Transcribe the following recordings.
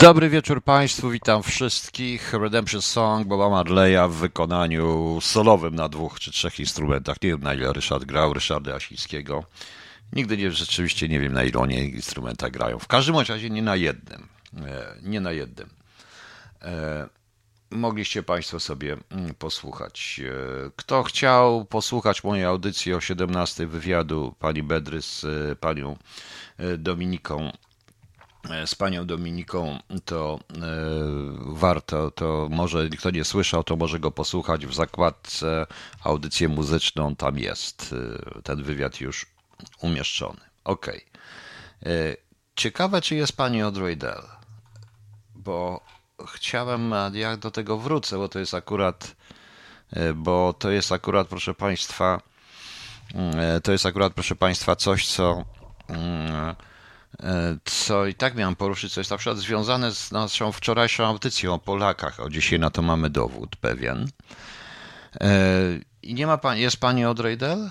Dobry wieczór Państwu, witam wszystkich. Redemption Song Boba Marleya w wykonaniu solowym na dwóch czy trzech instrumentach. Nie wiem na ile Ryszard grał, Ryszarda Asińskiego. Nigdy nie, rzeczywiście nie wiem na ile oni instrumenta grają. W każdym razie nie na jednym. E, nie na jednym. E, mogliście Państwo sobie mm, posłuchać. E, kto chciał posłuchać mojej audycji o 17 wywiadu pani Bedry z panią Dominiką z panią Dominiką, to e, warto, to może kto nie słyszał, to może go posłuchać w zakładce audycję muzyczną, tam jest e, ten wywiad już umieszczony. Ok. E, ciekawe, czy jest pani Audrey bo chciałem, ja do tego wrócę, bo to jest akurat, bo to jest akurat, proszę państwa, to jest akurat, proszę państwa, coś, co mm, E, co i tak miałem poruszyć, co jest na przykład związane z naszą wczorajszą audycją o Polakach. O dzisiaj na to mamy dowód pewien. E, I nie ma pani, jest pani Odrejdel?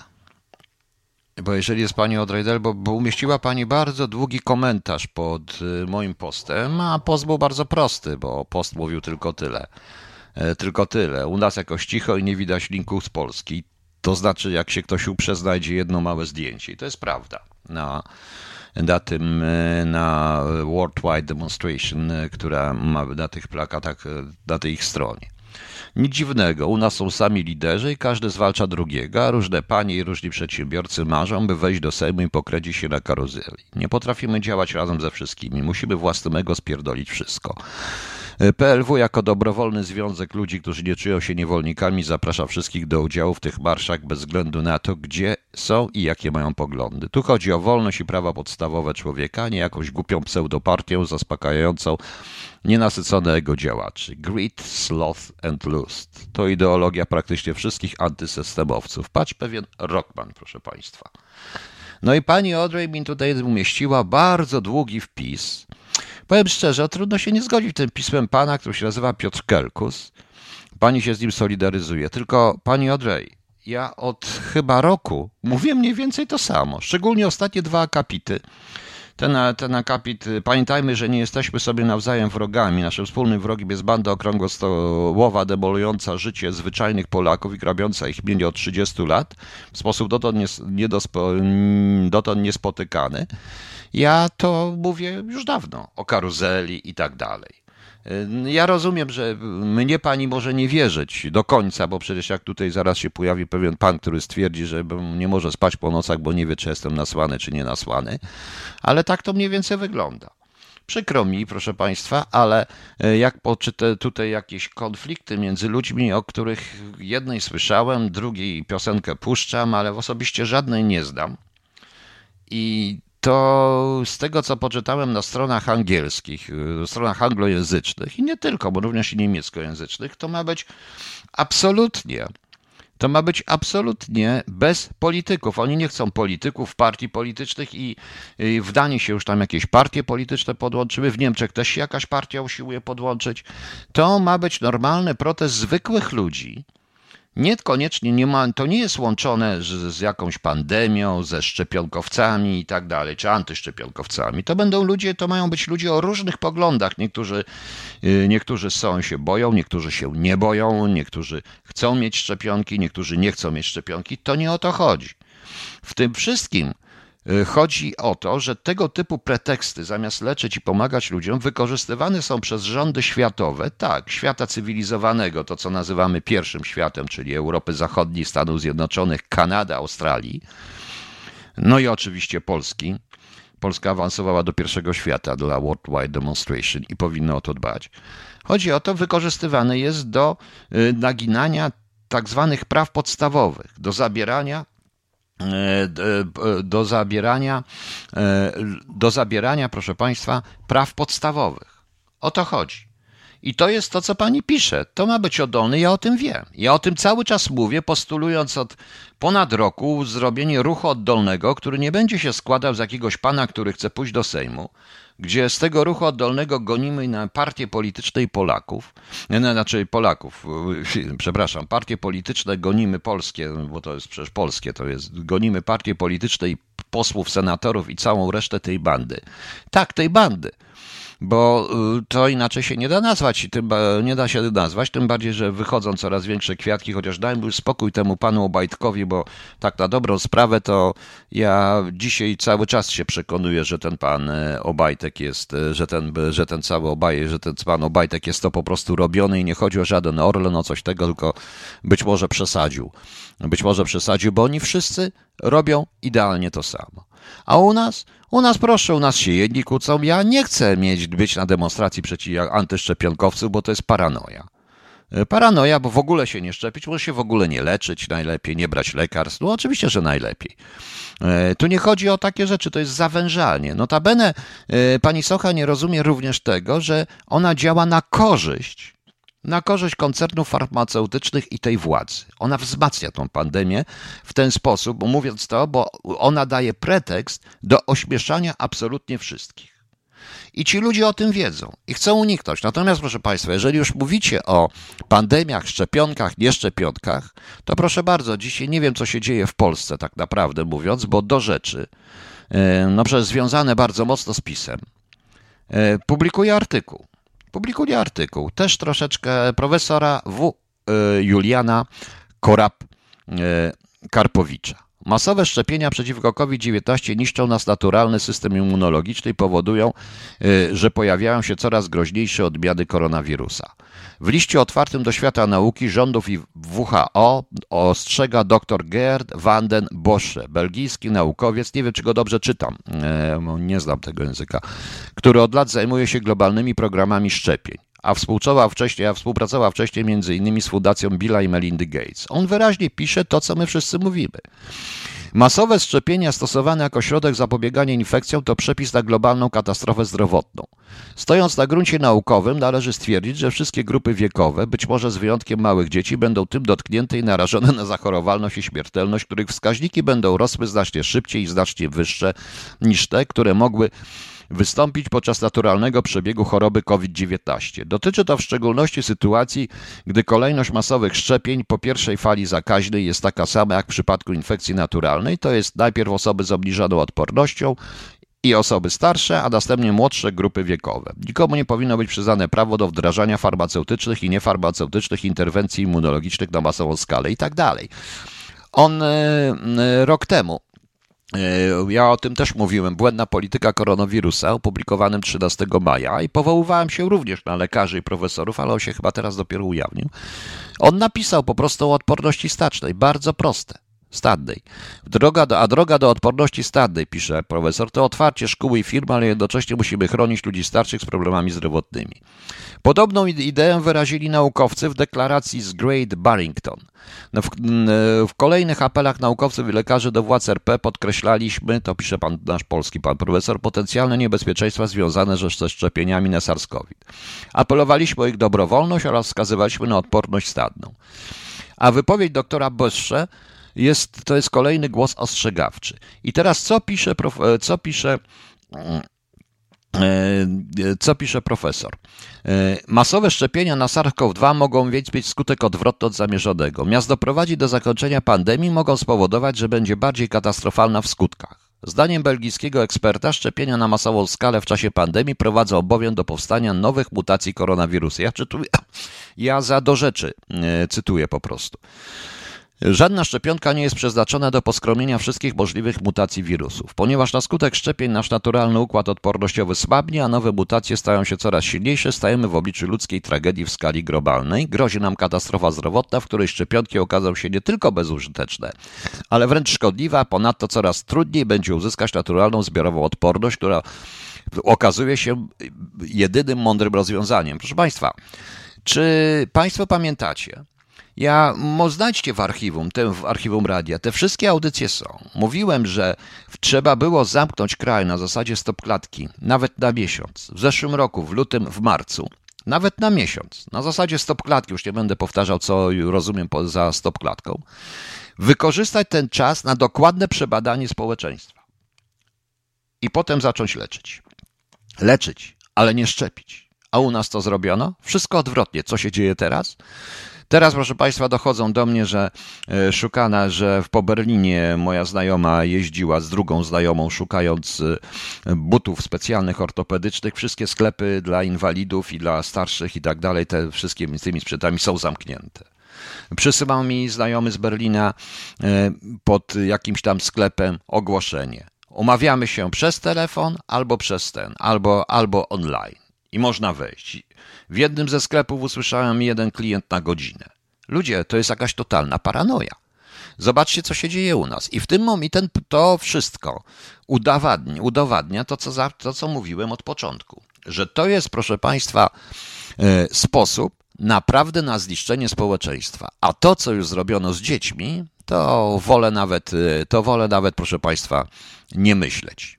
Bo jeżeli jest pani Odrejdel, bo, bo umieściła pani bardzo długi komentarz pod y, moim postem, a post był bardzo prosty, bo post mówił tylko tyle. E, tylko tyle. U nas jakoś cicho i nie widać linków z Polski. To znaczy, jak się ktoś uprze, znajdzie jedno małe zdjęcie. I to jest prawda. No na tym, e, na Worldwide Demonstration, e, która ma na tych plakatach, e, na tej ich stronie. Nic dziwnego, u nas są sami liderzy i każdy zwalcza drugiego, a różne panie i różni przedsiębiorcy marzą, by wejść do Sejmu i pokręcić się na karuzeli. Nie potrafimy działać razem ze wszystkimi, musimy własnego spierdolić wszystko. PLW jako dobrowolny związek ludzi, którzy nie czują się niewolnikami, zaprasza wszystkich do udziału w tych marszach bez względu na to, gdzie są i jakie mają poglądy. Tu chodzi o wolność i prawa podstawowe człowieka, nie jakąś głupią pseudopartię zaspokajającą nienasycone ego działaczy. Greed, sloth and lust. To ideologia praktycznie wszystkich antysystemowców. Patrz pewien Rockman, proszę Państwa. No i pani Audrey mi tutaj umieściła bardzo długi wpis, Powiem szczerze, trudno się nie zgodzić tym pismem pana, który się nazywa Piotr Kelkus. Pani się z nim solidaryzuje. Tylko pani Odrej, ja od chyba roku mówię mniej więcej to samo. Szczególnie ostatnie dwa akapity. Ten, ten akapit, pamiętajmy, że nie jesteśmy sobie nawzajem wrogami. Naszym wspólnym wrogiem jest banda okrągłostołowa, demolująca życie zwyczajnych Polaków i grabiąca ich mienie od 30 lat w sposób dotąd, nie, niedospo, dotąd niespotykany. Ja to mówię już dawno o karuzeli i tak dalej. Ja rozumiem, że mnie pani może nie wierzyć do końca, bo przecież jak tutaj zaraz się pojawi pewien pan, który stwierdzi, że nie może spać po nocach, bo nie wie, czy jestem nasłany, czy nie nasłany, ale tak to mniej więcej wygląda. Przykro mi, proszę Państwa, ale e, jak poczytę tutaj jakieś konflikty między ludźmi, o których jednej słyszałem, drugiej piosenkę puszczam, ale osobiście żadnej nie zdam. I to z tego, co poczytałem na stronach angielskich, y, stronach anglojęzycznych i nie tylko, bo również i niemieckojęzycznych, to ma być absolutnie, to ma być absolutnie bez polityków. Oni nie chcą polityków, partii politycznych i, i w Danii się już tam jakieś partie polityczne podłączyły, w Niemczech też się jakaś partia usiłuje podłączyć. To ma być normalny protest zwykłych ludzi, Niekoniecznie nie ma, to nie jest łączone z, z jakąś pandemią, ze szczepionkowcami i tak dalej, czy antyszczepionkowcami. To będą ludzie, to mają być ludzie o różnych poglądach. Niektórzy, y, niektórzy są, się boją, niektórzy się nie boją, niektórzy chcą mieć szczepionki, niektórzy nie chcą mieć szczepionki. To nie o to chodzi. W tym wszystkim chodzi o to, że tego typu preteksty, zamiast leczyć i pomagać ludziom, wykorzystywane są przez rządy światowe, tak, świata cywilizowanego, to co nazywamy pierwszym światem, czyli Europy Zachodniej, Stanów Zjednoczonych, Kanady, Australii, no i oczywiście Polski. Polska awansowała do pierwszego świata dla Worldwide Demonstration i powinno o to dbać. Chodzi o to, wykorzystywane jest do y, naginania tak zwanych praw podstawowych, do zabierania E, do zabierania, e, do zabierania, proszę Państwa, praw podstawowych. O to chodzi. I to jest to, co pani pisze. To ma być oddolny, ja o tym wiem. Ja o tym cały czas mówię, postulując od ponad roku zrobienie ruchu oddolnego, który nie będzie się składał z jakiegoś pana, który chce pójść do Sejmu, gdzie z tego ruchu oddolnego gonimy na partie polityczne i Polaków, nie, znaczy Polaków, przepraszam, partie polityczne gonimy polskie, bo to jest przecież polskie, to jest, gonimy partie polityczne i posłów, senatorów i całą resztę tej bandy. Tak, tej bandy. Bo y, to inaczej się nie da nazwać, tym, nie da się nazwać, tym bardziej, że wychodzą coraz większe kwiatki, chociaż już spokój temu panu Obajtkowi, bo tak na dobrą sprawę to ja dzisiaj cały czas się przekonuję, że ten pan e, Obajtek jest, e, że ten, że ten cały Obaj, że ten pan Obajtek jest to po prostu robiony i nie chodzi o żaden Orlen, o coś tego, tylko być może przesadził. Być może przesadził, bo oni wszyscy robią idealnie to samo. A u nas? U nas proszę, u nas się jedni kłócą. Ja nie chcę mieć, być na demonstracji przeciw antyszczepionkowców, bo to jest paranoja. E, paranoja, bo w ogóle się nie szczepić, może się w ogóle nie leczyć, najlepiej nie brać lekarstw. No oczywiście, że najlepiej. E, tu nie chodzi o takie rzeczy, to jest zawężalnie. Notabene e, pani Socha nie rozumie również tego, że ona działa na korzyść na korzyść koncernów farmaceutycznych i tej władzy. Ona wzmacnia tą pandemię w ten sposób, mówiąc to, bo ona daje pretekst do ośmieszania absolutnie wszystkich. I ci ludzie o tym wiedzą i chcą uniknąć. Natomiast, proszę Państwa, jeżeli już mówicie o pandemiach, szczepionkach, nieszczepionkach, to proszę bardzo, dzisiaj nie wiem, co się dzieje w Polsce, tak naprawdę mówiąc, bo do rzeczy, e, no przecież związane bardzo mocno z pisem, e, publikuje artykuł publikuje artykuł, też troszeczkę profesora W. E, Juliana Korab-Karpowicza. E, Masowe szczepienia przeciwko COVID-19 niszczą nas naturalny system immunologiczny i powodują, e, że pojawiają się coraz groźniejsze odmiany koronawirusa. W liście otwartym do świata nauki, rządów i WHO ostrzega dr Gerd van den Bosche, belgijski naukowiec, nie wiem czy go dobrze czytam, nie znam tego języka, który od lat zajmuje się globalnymi programami szczepień a współpracował wcześniej, a współpracował wcześniej między innymi z Fundacją Billa i Melindy Gates. On wyraźnie pisze to, co my wszyscy mówimy. Masowe szczepienia stosowane jako środek zapobiegania infekcjom to przepis na globalną katastrofę zdrowotną. Stojąc na gruncie naukowym, należy stwierdzić, że wszystkie grupy wiekowe, być może z wyjątkiem małych dzieci, będą tym dotknięte i narażone na zachorowalność i śmiertelność, których wskaźniki będą rosły znacznie szybciej i znacznie wyższe niż te, które mogły wystąpić podczas naturalnego przebiegu choroby COVID-19. Dotyczy to w szczególności sytuacji, gdy kolejność masowych szczepień po pierwszej fali zakaźnej jest taka sama jak w przypadku infekcji naturalnej, to jest najpierw osoby z obniżoną odpornością i osoby starsze, a następnie młodsze grupy wiekowe. Nikomu nie powinno być przyznane prawo do wdrażania farmaceutycznych i niefarmaceutycznych interwencji immunologicznych na masową skalę i tak. On e, rok temu E, ja o tym też mówiłem. Błędna polityka koronawirusa, opublikowanym 13 maja i powoływałem się również na lekarzy i profesorów, ale on się chyba teraz dopiero ujawnił. On napisał po prostu o odporności stacznej. Bardzo proste stadnej. Droga do, a droga do odporności stadnej, pisze profesor, to otwarcie szkół i firm, ale jednocześnie musimy chronić ludzi starszych z problemami zdrowotnymi. Podobną ideę wyrazili naukowcy w deklaracji z Great Barrington. No w, w, kolejnych apelach naukowców i lekarzy do władz RP podkreślaliśmy, to pisze pan, nasz polski pan profesor, potencjalne niebezpieczeństwa związane ze szczepieniami na SARS-CoV. Apelowaliśmy o ich dobrowolność oraz wskazywaliśmy na odporność stadną. A wypowiedź doktora Bosze jest, to jest kolejny głos ostrzegawczy. I teraz co pisze, e, co pisze e, co pisze profesor? E, masowe szczepienia na SARS-CoV-2 mogą mieć skutek odwrotny od zamierzonego. Miast doprowadzi do zakończenia pandemii, mogą spowodować, że będzie bardziej katastrofalna w skutkach. Zdaniem belgijskiego eksperta szczepienia na masową skalę w czasie pandemii prowadzą bowiem do powstania nowych mutacji koronawirusa. Ja czytuję, ja za do rzeczy cytuję po prostu. Żadna szczepionka nie jest przeznaczona do poskromienia wszystkich możliwych mutacji wirusów, ponieważ na skutek szczepień nasz naturalny układ odpornościowy słabnie, a nowe mutacje stają się coraz silniejsze, stajemy w obliczu ludzkiej tragedii w skali globalnej. Grozi nam katastrofa zdrowotna, w której szczepionki okażą się nie tylko bezużyteczne, ale wręcz szkodliwe, a ponadto coraz trudniej będzie uzyskać naturalną zbiorową odporność, która okazuje się jedynym mądrym rozwiązaniem. Proszę Państwa, czy Państwo pamiętacie, ja, mo, znajdźcie w archiwum, te, w archiwum radia, te wszystkie audycje są. Mówiłem, że trzeba było zamknąć kraj na zasadzie stopklatki, nawet na miesiąc. W zeszłym roku, w lutym, w marcu, nawet na miesiąc, na zasadzie stopklatki, już nie będę powtarzał, co rozumiem za stopklatką, wykorzystać ten czas na dokładne przebadanie społeczeństwa i potem zacząć leczyć. Leczyć, ale nie szczepić. A u nas to zrobiono? Wszystko odwrotnie. Co się dzieje teraz? Teraz, proszę Państwa, dochodzą do mnie, że e, szukana, że po Berlinie moja znajoma jeździła z drugą znajomą, szukając e, butów specjalnych ortopedycznych. Wszystkie sklepy dla inwalidów i dla starszych i tak dalej, te wszystkie z tymi sprzętami są zamknięte. Przysyłał mi znajomy z Berlina e, pod jakimś tam sklepem ogłoszenie. Umawiamy się przez telefon albo przez ten, albo, albo online. I można wejść. W jednym ze sklepów usłyszałem jeden klient na godzinę. Ludzie, to jest jakaś totalna paranoja. Zobaczcie, co się dzieje u nas. I w tym momencie to wszystko udowadnia, udowadnia to, co za, to, co mówiłem od początku. Że to jest, proszę Państwa, e, sposób naprawdę na zniszczenie społeczeństwa. A to, co już zrobiono z dziećmi, to wolę nawet, e, to wolę nawet, proszę Państwa, nie myśleć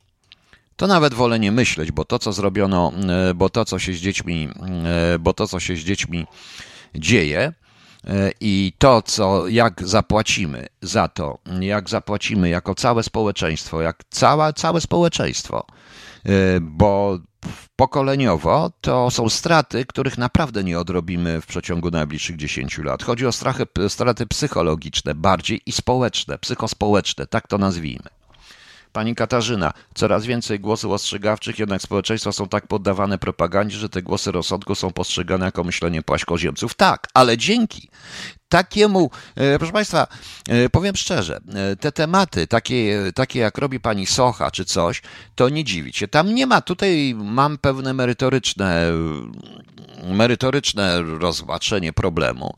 to nawet wolę nie myśleć, bo to, co zrobiono, e, bo to, co się z dziećmi, e, bo to, co się z dziećmi dzieje, e, i to, co, jak zapłacimy za to, jak zapłacimy jako całe społeczeństwo, jak całe, całe społeczeństwo, bo pokoleniowo to są straty, których naprawdę nie odrobimy w przeciągu najbliższych 10 lat. Chodzi o strachy, straty psychologiczne bardziej i społeczne, psychospołeczne, tak to nazwijmy. Pani Katarzyna, coraz więcej głosów ostrzegawczych, jednak społeczeństwa są tak poddawane propagandzie, że te głosy rozsądku są postrzegane jako myślenie płaskoziemców. Tak, ale dzięki takiemu, e, proszę Państwa, e, powiem szczerze, e, te tematy, takie, takie jak robi pani Socha czy coś, to nie dziwić się. Tam nie ma, tutaj mam pewne merytoryczne, merytoryczne rozpatrzenie problemu.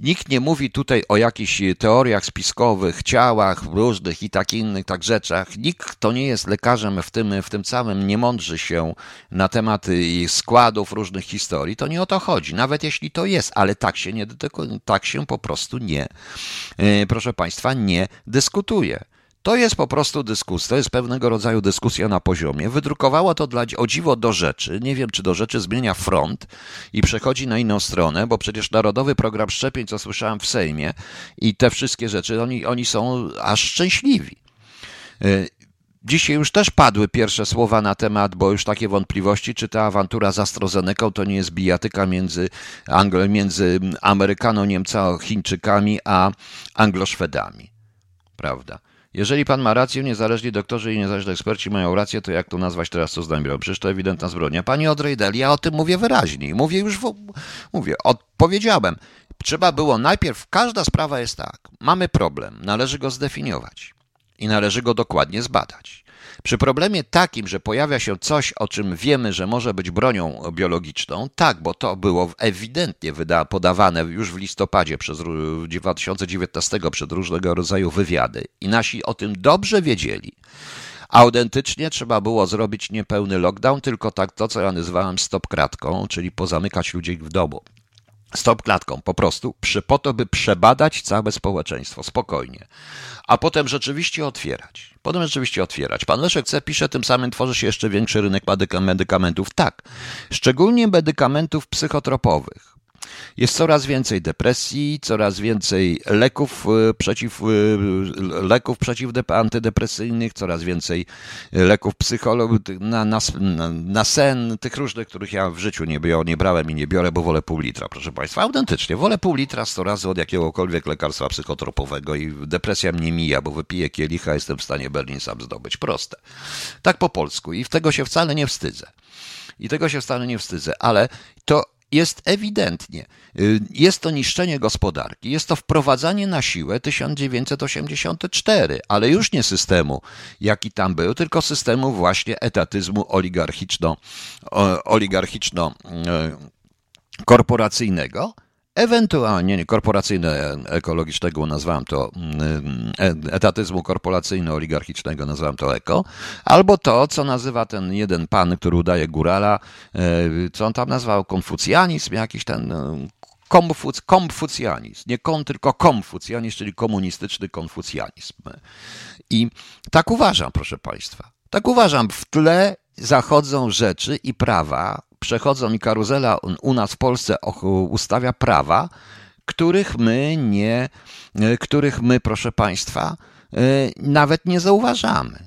Nikt nie mówi tutaj o jakichś teoriach spiskowych, ciałach różnych i tak innych tak rzeczach. Nikt, kto nie jest lekarzem w tym, w tym całym, nie mądrzy się na temat składów różnych historii. To nie o to chodzi. Nawet jeśli to jest, ale tak się nie, tak się po prostu nie, e, proszę Państwa, nie dyskutuje. To jest po prostu dyskusja, to jest pewnego rodzaju dyskusja na poziomie. Wydrukowało to dla, o dziwo do rzeczy. Nie wiem, czy do rzeczy zmienia front i przechodzi na inną stronę, bo przecież Narodowy Program Szczepień, co słyszałem w Sejmie i te wszystkie rzeczy, oni, oni są aż szczęśliwi. E, Dzisiaj już też padły pierwsze słowa na temat, bo już takie wątpliwości, czy ta awantura z AstraZeneką to nie jest bijatyka między, Anglo, między Amerykano, Niemca, Chińczykami, a Angloszwedami. Prawda? Jeżeli pan ma rację, niezależni doktorzy i niezależni eksperci mają rację, to jak to nazwać teraz, co zdań biorą? Przecież to ewidentna zbrodnia. Pani Odrejdel, ja o tym mówię wyraźnie. Mówię już, w, mówię, odpowiedziałem. Trzeba było najpierw, każda sprawa jest tak. Mamy problem, należy go zdefiniować i należy go dokładnie zbadać. Przy problemie takim, że pojawia się coś, o czym wiemy, że może być bronią biologiczną, tak, bo to było ewidentnie wyda, podawane już w listopadzie przez 2019 przed różnego rodzaju wywiady i nasi o tym dobrze wiedzieli. Autentycznie trzeba było zrobić niepełny lockdown, tylko tak to, co ja nazywałem stop kratką, czyli pozamykać ludzi w domu. Stop klatką, po prostu, przy, po to, by przebadać całe społeczeństwo spokojnie a potem rzeczywiście otwierać. Potem rzeczywiście otwierać. Pan Leszek C. pisze, tym samym tworzy się jeszcze większy rynek medykamentów. Tak, szczególnie medykamentów psychotropowych. Jest coraz więcej depresji, coraz więcej leków e, przeciw, e, leków przeciw antydepresyjnych, coraz więcej leków psychologicznych na, na, na, sen, tych różnych, których ja w życiu nie, nie brałem i nie biorę, bo wolę pół litra, proszę Państwa. Autentycznie, wolę pół litra sto razy od jakiegokolwiek lekarstwa psychotropowego i depresja mnie mija, bo wypiję kielicha, jestem w stanie Berlin sam zdobyć. Proste. Tak po polsku i tego się wcale nie wstydzę. I tego się wcale nie wstydzę, ale to jest ewidentnie, y, jest to niszczenie gospodarki, jest to wprowadzanie na siłę 1984, ale już nie systemu, jaki tam był, tylko systemu właśnie etatyzmu oligarchiczno, oligarchiczno y, korporacyjnego, Ewentualnie nie, korporacyjne ekologicznego nazwałem to mm, etatyzmu korporacyjno-oligarchicznego nazwałem to eko, albo to, co nazywa ten jeden pan, który udaje górala, e, co on tam nazwał, konfucjanizm, jakiś ten e, komfuc, konfucjanizm, nie kon, tylko konfucjanizm, czyli komunistyczny konfucjanizm. I tak uważam, proszę Państwa. Tak uważam. W tle zachodzą rzeczy i prawa, przechodzą i karuzela u nas w Polsce ustawia prawa, których my nie, e, których my, proszę Państwa, e, nawet nie zauważamy.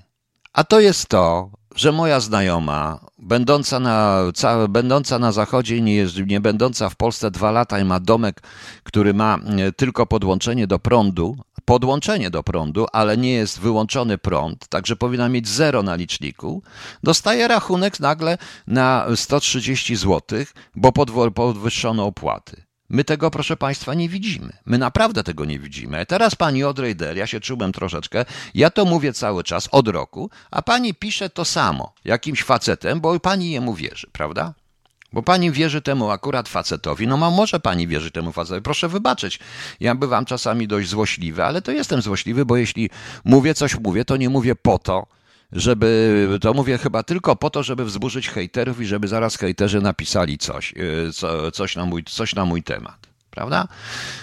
A to jest to, że moja znajoma, będąca na, ca, będąca na zachodzie, nie, jest, nie będąca w Polsce dwa lata i ma domek, który ma e, tylko podłączenie do prądu, podłączenie do prądu, ale nie jest wyłączony prąd, także powinna mieć zero na liczniku, dostaje rachunek nagle na 130 zł, bo podwyższono opłaty. My tego, proszę Państwa, nie widzimy. My naprawdę tego nie widzimy. Teraz pani Odrejder, ja się czułem troszeczkę, ja to mówię cały czas od roku, a pani pisze to samo jakimś facetem, bo pani jemu wierzy, prawda? Bo pani wierzy temu akurat facetowi. No, może pani wierzy temu facetowi. Proszę wybaczyć. Ja bywam czasami dość złośliwy, ale to jestem złośliwy, bo jeśli mówię coś, mówię, to nie mówię po to, żeby, to mówię chyba tylko po to, żeby wzburzyć hejterów i żeby zaraz hejterzy napisali coś, y, co, coś, na mój, coś na mój temat. Prawda?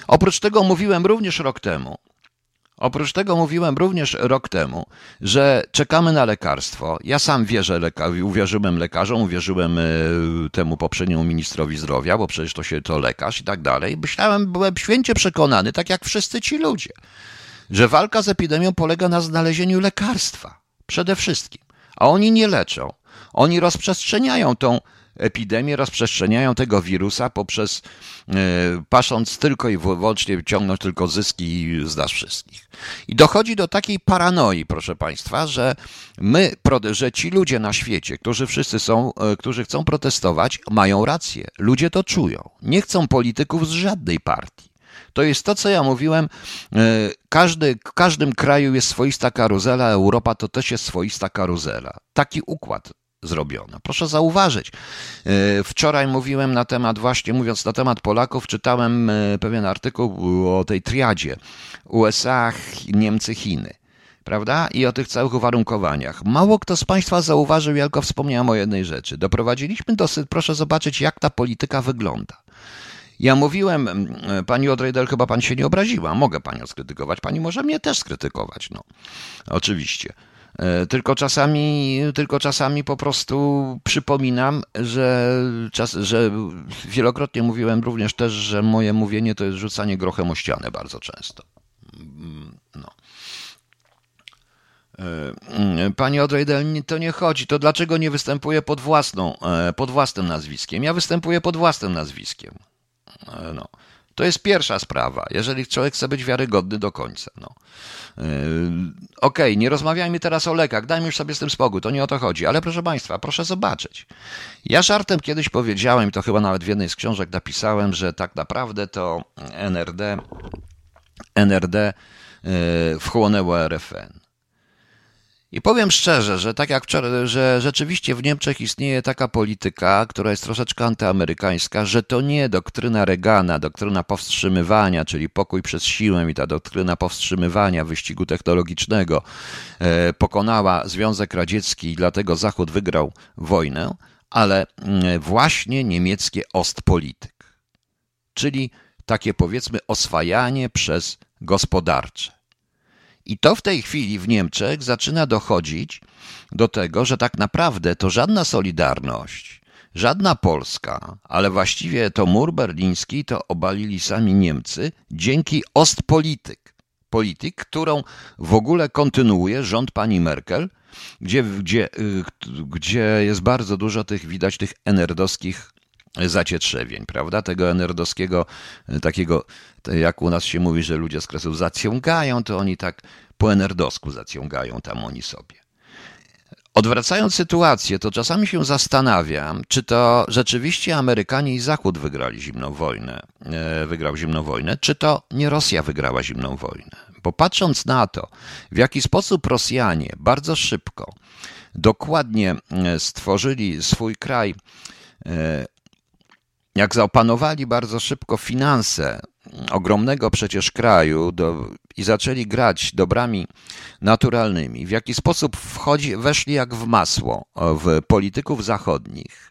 Oprócz tego mówiłem również rok temu, Oprócz tego mówiłem również rok temu, że czekamy na lekarstwo. Ja sam wierzę, leka- uwierzyłem lekarzom, uwierzyłem y, temu poprzedniemu ministrowi zdrowia, bo przecież to się to lekarz i tak dalej. Myślałem, byłem święcie przekonany, tak jak wszyscy ci ludzie, że walka z epidemią polega na znalezieniu lekarstwa. Przede wszystkim. A oni nie leczą. Oni rozprzestrzeniają tą epidemię, rozprzestrzeniają tego wirusa poprzez yy, pasząc tylko i wyłącznie, ciągnąć tylko zyski z nas wszystkich. I dochodzi do takiej paranoi, proszę Państwa, że my, że ci ludzie na świecie, którzy wszyscy są, yy, którzy chcą protestować, mają rację. Ludzie to czują. Nie chcą polityków z żadnej partii. To jest to, co ja mówiłem. E, każdy, w każdym kraju jest swoista karuzela, Europa to też jest swoista karuzela. Taki układ zrobiono. Proszę zauważyć, e, wczoraj mówiłem na temat, właśnie mówiąc na temat Polaków, czytałem e, pewien artykuł o tej triadzie USA, Niemcy, Chiny. Prawda? I o tych całych uwarunkowaniach. Mało kto z Państwa zauważył, jak tylko wspomniałem o jednej rzeczy. Doprowadziliśmy dosyć, proszę zobaczyć, jak ta polityka wygląda. Ja mówiłem, mm, pani Odrejdel, chyba pani się nie obraziła. Mogę panią skrytykować. Pani może mnie też skrytykować, no. Oczywiście. E, tylko czasami, tylko czasami po prostu przypominam, że, czas, że wielokrotnie mówiłem również też, że moje mówienie to jest rzucanie grochem o ścianę bardzo często. Mm, no. E, pani Odrejdel, to nie chodzi. To dlaczego nie występuję pod własną, e, pod własnym nazwiskiem? Ja występuję pod własnym nazwiskiem. E, no. To jest pierwsza sprawa, jeżeli człowiek chce być wiarygodny do końca. No. Yy, Okej, okay, nie rozmawiajmy teraz o lekach, dajmy już sobie z tym spokój, to nie o to chodzi, ale proszę Państwa, proszę zobaczyć. Ja żartem kiedyś powiedziałem, to chyba nawet w jednej z książek napisałem, że tak naprawdę to NRD, NRD yy, wchłonęło RFN. I powiem szczerze, że tak jak wczoraj, że rzeczywiście w Niemczech istnieje taka polityka, która jest troszeczkę antyamerykańska, że to nie doktryna Reagana, doktryna powstrzymywania, czyli pokój przez siłę i ta doktryna powstrzymywania wyścigu technologicznego e, pokonała Związek Radziecki i dlatego Zachód wygrał wojnę, ale mm, właśnie niemieckie Ostpolityk, czyli takie powiedzmy oswajanie przez gospodarcze. I to w tej chwili w Niemczech zaczyna dochodzić do tego, że tak naprawdę to żadna Solidarność, żadna Polska, ale właściwie to mur berliński to obalili sami Niemcy dzięki Ostpolityk. Polityk, którą w ogóle kontynuuje rząd pani Merkel, gdzie, gdzie, y, gdzie jest bardzo dużo tych, widać tych enerdowskich zacietrzewień, prawda? Tego enerdowskiego, e, takiego, jak u nas się mówi, że ludzie z kresów zaciągają, to oni tak po enerdowsku zaciągają tam oni sobie. Odwracając sytuację, to czasami się zastanawiam, czy to rzeczywiście Amerykanie i Zachód wygrali zimną wojnę, e, wygrał zimną wojnę, czy to nie Rosja wygrała zimną wojnę. Bo patrząc na to, w jaki sposób Rosjanie bardzo szybko, dokładnie e, stworzyli swój kraj jak zaopanowali bardzo szybko finanse ogromnego przecież kraju do, i zaczęli grać dobrami naturalnymi, w jaki sposób wchodzi, weszli jak w masło w polityków zachodnich.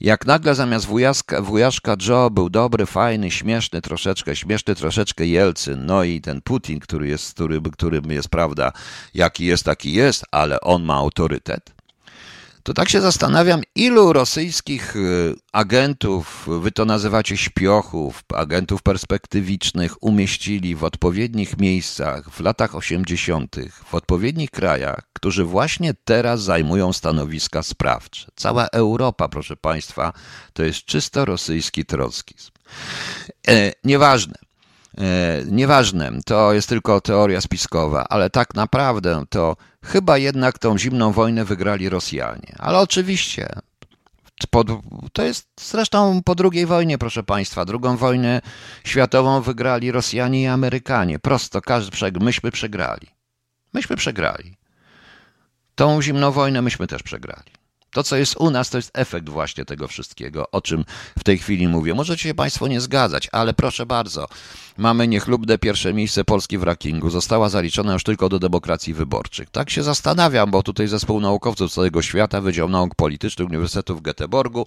Jak nagle zamiast wujaszka, wujaszka Joe był dobry, fajny, śmieszny troszeczkę, śmieszny troszeczkę Jelcyn, no i ten Putin, który jest, który, którym jest prawda, jaki jest, taki jest, ale on ma autorytet to tak się zastanawiam, ilu rosyjskich y, agentów, wy to nazywacie śpiochów, agentów perspektywicznych, umieścili w odpowiednich miejscach w latach 80., w odpowiednich krajach, którzy właśnie teraz zajmują stanowiska sprawcze. Cała Europa, proszę Państwa, to jest czysto rosyjski trockizm. E, nieważne. E, nieważne, to jest tylko teoria spiskowa, ale tak naprawdę to chyba jednak tą zimną wojnę wygrali Rosjanie. Ale oczywiście, to jest zresztą po II wojnie, proszę Państwa. Drugą wojnę światową wygrali Rosjanie i Amerykanie. Prosto, każdy, myśmy przegrali. Myśmy przegrali. Tą zimną wojnę myśmy też przegrali. To, co jest u nas, to jest efekt właśnie tego wszystkiego, o czym w tej chwili mówię. Możecie się Państwo nie zgadzać, ale proszę bardzo, mamy niechlubne pierwsze miejsce Polski w rankingu. Została zaliczona już tylko do demokracji wyborczych. Tak się zastanawiam, bo tutaj zespół naukowców z całego świata, Wydział Nauk Politycznych Uniwersytetu w Göteborgu,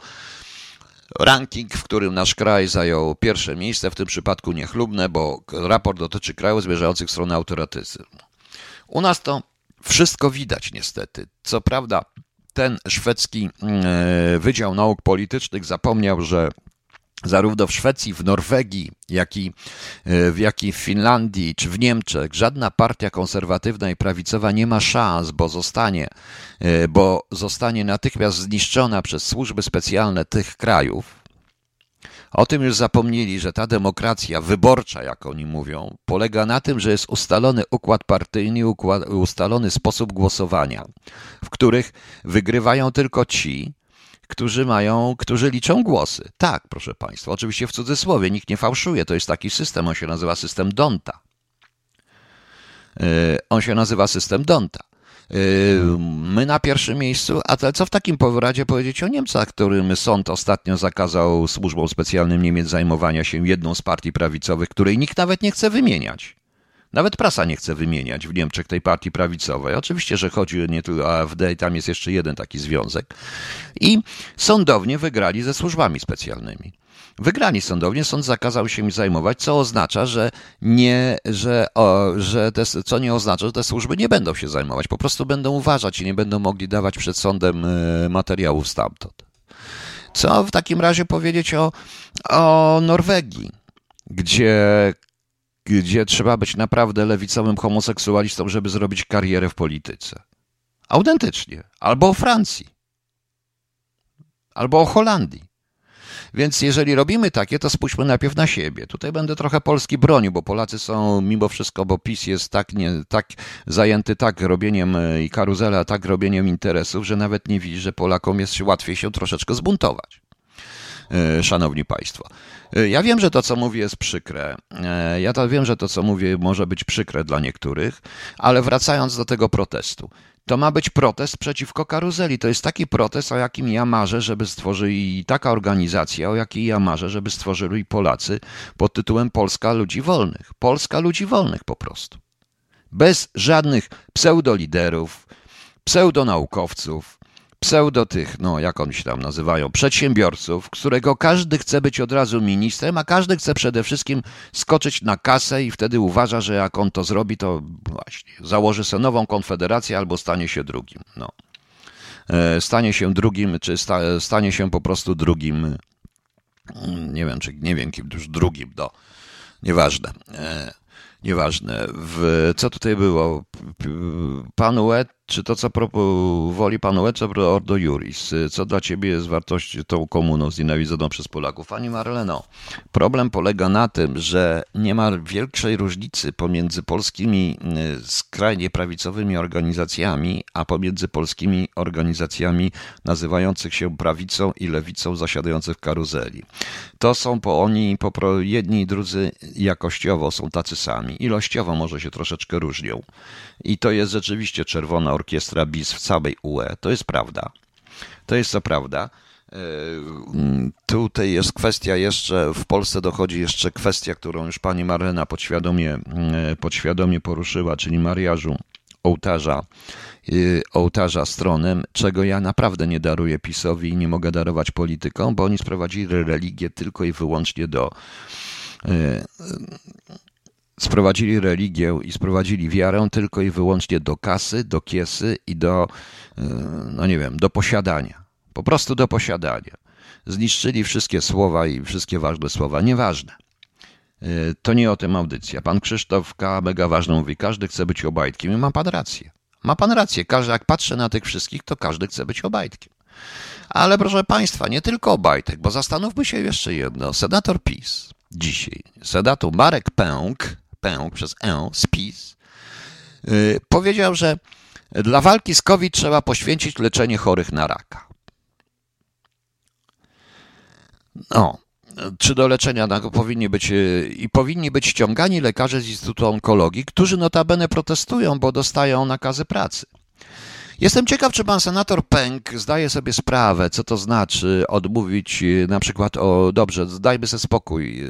ranking, w którym nasz kraj zajął pierwsze miejsce, w tym przypadku niechlubne, bo raport dotyczy krajów zmierzających w stronę autorytyzmu. U nas to wszystko widać niestety. Co prawda ten szwedzki e, Wydział Nauk Politycznych zapomniał, że zarówno w Szwecji, w Norwegii, jak i, e, jak i w Finlandii czy w Niemczech żadna partia konserwatywna i prawicowa nie ma szans, bo zostanie, e, bo zostanie natychmiast zniszczona przez służby specjalne tych krajów, o tym już zapomnieli, że ta demokracja wyborcza, jak oni mówią, polega na tym, że jest ustalony układ partyjny, układ, ustalony sposób głosowania, w których wygrywają tylko ci, którzy mają, którzy liczą głosy. Tak, proszę Państwa, oczywiście w cudzysłowie, nikt nie fałszuje, to jest taki system, on się nazywa system Donta. Yy, on się nazywa system Donta. Yy, my na pierwszym miejscu, a co w takim razie powiedzieć o Niemcach, którym sąd ostatnio zakazał służbom specjalnym Niemiec zajmowania się jedną z partii prawicowych, której nikt nawet nie chce wymieniać. Nawet prasa nie chce wymieniać w Niemczech tej partii prawicowej. Oczywiście, że chodzi nie tylko o AfD, tam jest jeszcze jeden taki związek. I sądownie wygrali ze służbami specjalnymi. Wygrali sądownie, sąd zakazał się mi zajmować, co oznacza, że nie, że, o, że te, co nie oznacza, że te służby nie będą się zajmować, po prostu będą uważać i nie będą mogli dawać przed sądem e, materiałów stamtąd. Co w takim razie powiedzieć o, o Norwegii, gdzie, gdzie trzeba być naprawdę lewicowym homoseksualistą, żeby zrobić karierę w polityce? Autentycznie. Albo o Francji. Albo o Holandii. Więc jeżeli robimy takie, to spójrzmy najpierw na siebie. Tutaj będę trochę Polski bronił, bo Polacy są mimo wszystko, bo PiS jest tak, nie, tak zajęty tak robieniem e, i karuzela, tak robieniem interesów, że nawet nie widzi, że Polakom jest łatwiej się troszeczkę zbuntować. E, szanowni Państwo. E, ja wiem, że to, co mówię, jest przykre. Ja to wiem, że to, co mówię, może być przykre dla niektórych, ale wracając do tego protestu. To ma być protest przeciwko karuzeli. To jest taki protest, o jakim ja marzę, żeby stworzyli taka organizacja, o jakiej ja marzę, żeby stworzyli Polacy pod tytułem Polska Ludzi Wolnych. Polska Ludzi Wolnych po prostu. Bez żadnych pseudoliderów, pseudonaukowców, pseudo tych, no jak oni się tam nazywają, przedsiębiorców, którego każdy chce być od razu ministrem, a każdy chce przede wszystkim skoczyć na kasę i wtedy uważa, że jak on to zrobi, to właśnie założy sobie nową konfederację albo stanie się drugim. No. E, stanie się drugim, czy sta, stanie się po prostu drugim, mm, nie wiem, czy nie wiem, kim już drugim, no, nieważne. E, nieważne. W, co tutaj było? Pan czy to, co woli pan Łeczo, Ordo Juris, co dla ciebie jest wartością tą komuną znienawidzoną przez Polaków? Pani Marleno, problem polega na tym, że nie ma większej różnicy pomiędzy polskimi y, skrajnie prawicowymi organizacjami, a pomiędzy polskimi organizacjami nazywających się prawicą i lewicą zasiadających w karuzeli. To są po oni, po jedni i drudzy jakościowo są tacy sami, ilościowo może się troszeczkę różnią. I to jest rzeczywiście czerwona orkiestra bis w całej UE. To jest prawda. To jest co prawda. E, tutaj jest kwestia jeszcze, w Polsce dochodzi jeszcze kwestia, którą już pani Marlena podświadomie, e, podświadomie poruszyła, czyli mariażu ołtarza, e, ołtarza stronem, czego ja naprawdę nie daruję PiSowi i nie mogę darować politykom, bo oni sprowadzili religię tylko i wyłącznie do sprowadzili religię i sprowadzili wiarę tylko i wyłącznie do kasy, do kiesy i do, e, no nie wiem, do posiadania. Po prostu do posiadania. Zniszczyli wszystkie słowa i wszystkie ważne słowa. Nieważne. E, to nie o tym audycja. Pan Krzysztof K. mega ważny mówi, każdy chce być obajtkiem i ma pan rację. Ma pan rację. Każdy, jak patrzę na tych wszystkich, to każdy chce być obajtkiem. Ale proszę państwa, nie tylko obajtek, bo zastanówmy się jeszcze jedno. Senator PiS dzisiaj, senator Marek Pęk, Pęk przez E z PiS, yy, powiedział, że dla walki z COVID trzeba poświęcić leczenie chorych na raka. No, czy do leczenia powinni być i powinni być ściągani lekarze z Instytutu Onkologii, którzy notabene protestują, bo dostają nakazy pracy. Jestem ciekaw, czy pan senator Pęk zdaje sobie sprawę, co to znaczy odmówić na przykład o dobrze, dajmy sobie spokój.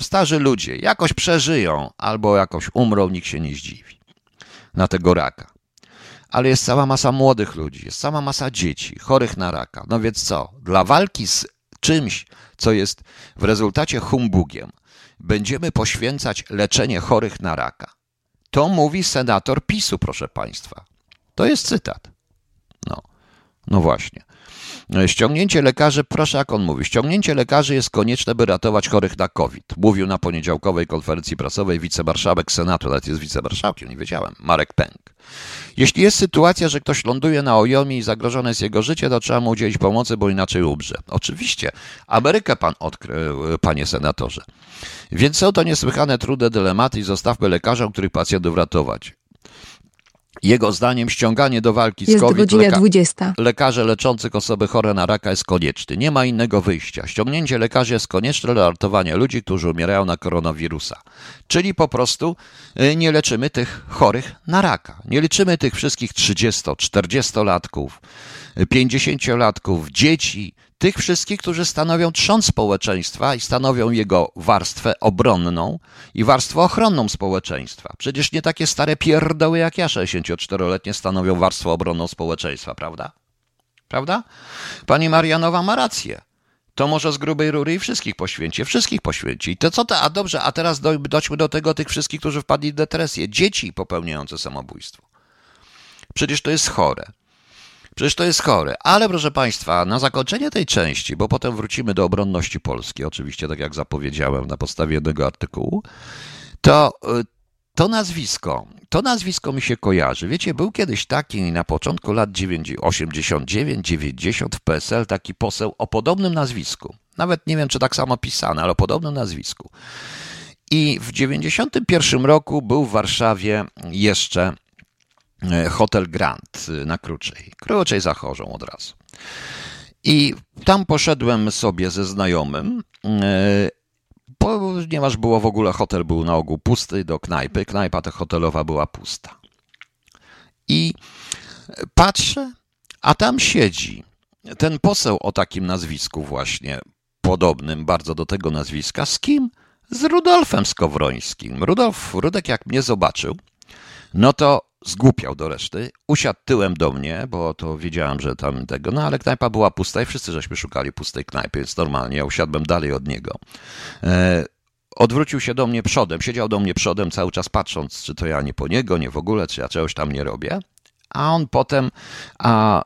Starzy ludzie jakoś przeżyją albo jakoś umrą, nikt się nie zdziwi na tego raka. Ale jest cała masa młodych ludzi, jest cała masa dzieci chorych na raka. No więc co? Dla walki z czymś, co jest w rezultacie humbugiem, będziemy poświęcać leczenie chorych na raka. To mówi senator PiSu, proszę Państwa. To jest cytat. No, no właśnie. Ściągnięcie lekarzy, proszę jak on mówi, ściągnięcie lekarzy jest konieczne, by ratować chorych na COVID. Mówił na poniedziałkowej konferencji prasowej wicemarszałek Senatu, nawet jest wicemarszałkiem, nie wiedziałem, Marek Pęk. Jeśli jest sytuacja, że ktoś ląduje na Ojomie i zagrożone jest jego życie, to trzeba mu udzielić pomocy, bo inaczej umrze. Oczywiście, Amerykę pan odkrył, panie senatorze. Więc są to niesłychane trudne dylematy i zostawmy lekarzom, których pacjentów ratować. Jego zdaniem ściąganie do walki z Jest COVID godzina leka 20. lekarzy leczących osoby chore na raka jest konieczny. Nie ma innego wyjścia. Ściągnięcie lekarzy jest konieczne dla ratowania ludzi, którzy umierają na koronawirusa. Czyli po prostu y, nie leczymy tych chorych na raka. Nie leczymy tych wszystkich 30, 40-latków, 50-latków, dzieci, tych wszystkich, którzy stanowią trzon społeczeństwa i stanowią jego warstwę obronną i warstwę ochronną społeczeństwa. Przecież nie takie stare pierdoły jak ja, 64-letnie, stanowią warstwę obronną społeczeństwa, prawda? Prawda? Pani Marianowa ma rację. To może z grubej rury i wszystkich poświęci, wszystkich poświęci. I to co to? A dobrze, a teraz do, dojdźmy do tego tych wszystkich, którzy wpadli w depresję. Dzieci popełniające samobójstwo. Przecież to jest chore. Przecież to jest chore. Ale proszę Państwa, na zakończenie tej części, bo potem wrócimy do obronności Polski, oczywiście tak jak zapowiedziałem na podstawie jednego artykułu, to y, to nazwisko, to nazwisko mi się kojarzy. Wiecie, był kiedyś taki na początku lat 89-90 w PSL taki poseł o podobnym nazwisku. Nawet nie wiem, czy tak samo pisane, ale o podobnym nazwisku. I w 91 roku był w Warszawie jeszcze Hotel Grand na Kruczej. Kruczej za Chorzą od razu. I tam poszedłem sobie ze znajomym, e, ponieważ było w ogóle hotel był na ogół pusty do knajpy. Knajpa ta hotelowa była pusta. I patrzę, a tam siedzi ten poseł o takim nazwisku właśnie, podobnym bardzo do tego nazwiska, z kim? Z Rudolfem Skowrońskim. Rudolf, Rudek jak mnie zobaczył, no to zgłupiał do reszty, usiadł tyłem do mnie, bo to wiedziałem, że tam tego, no ale knajpa była pusta i wszyscy żeśmy szukali pustej knajpy, więc normalnie ja usiadłem dalej od niego. E, odwrócił się do mnie przodem, siedział do mnie przodem cały czas patrząc, czy to ja nie po niego, nie w ogóle, czy ja czegoś tam nie robię. A on potem, a,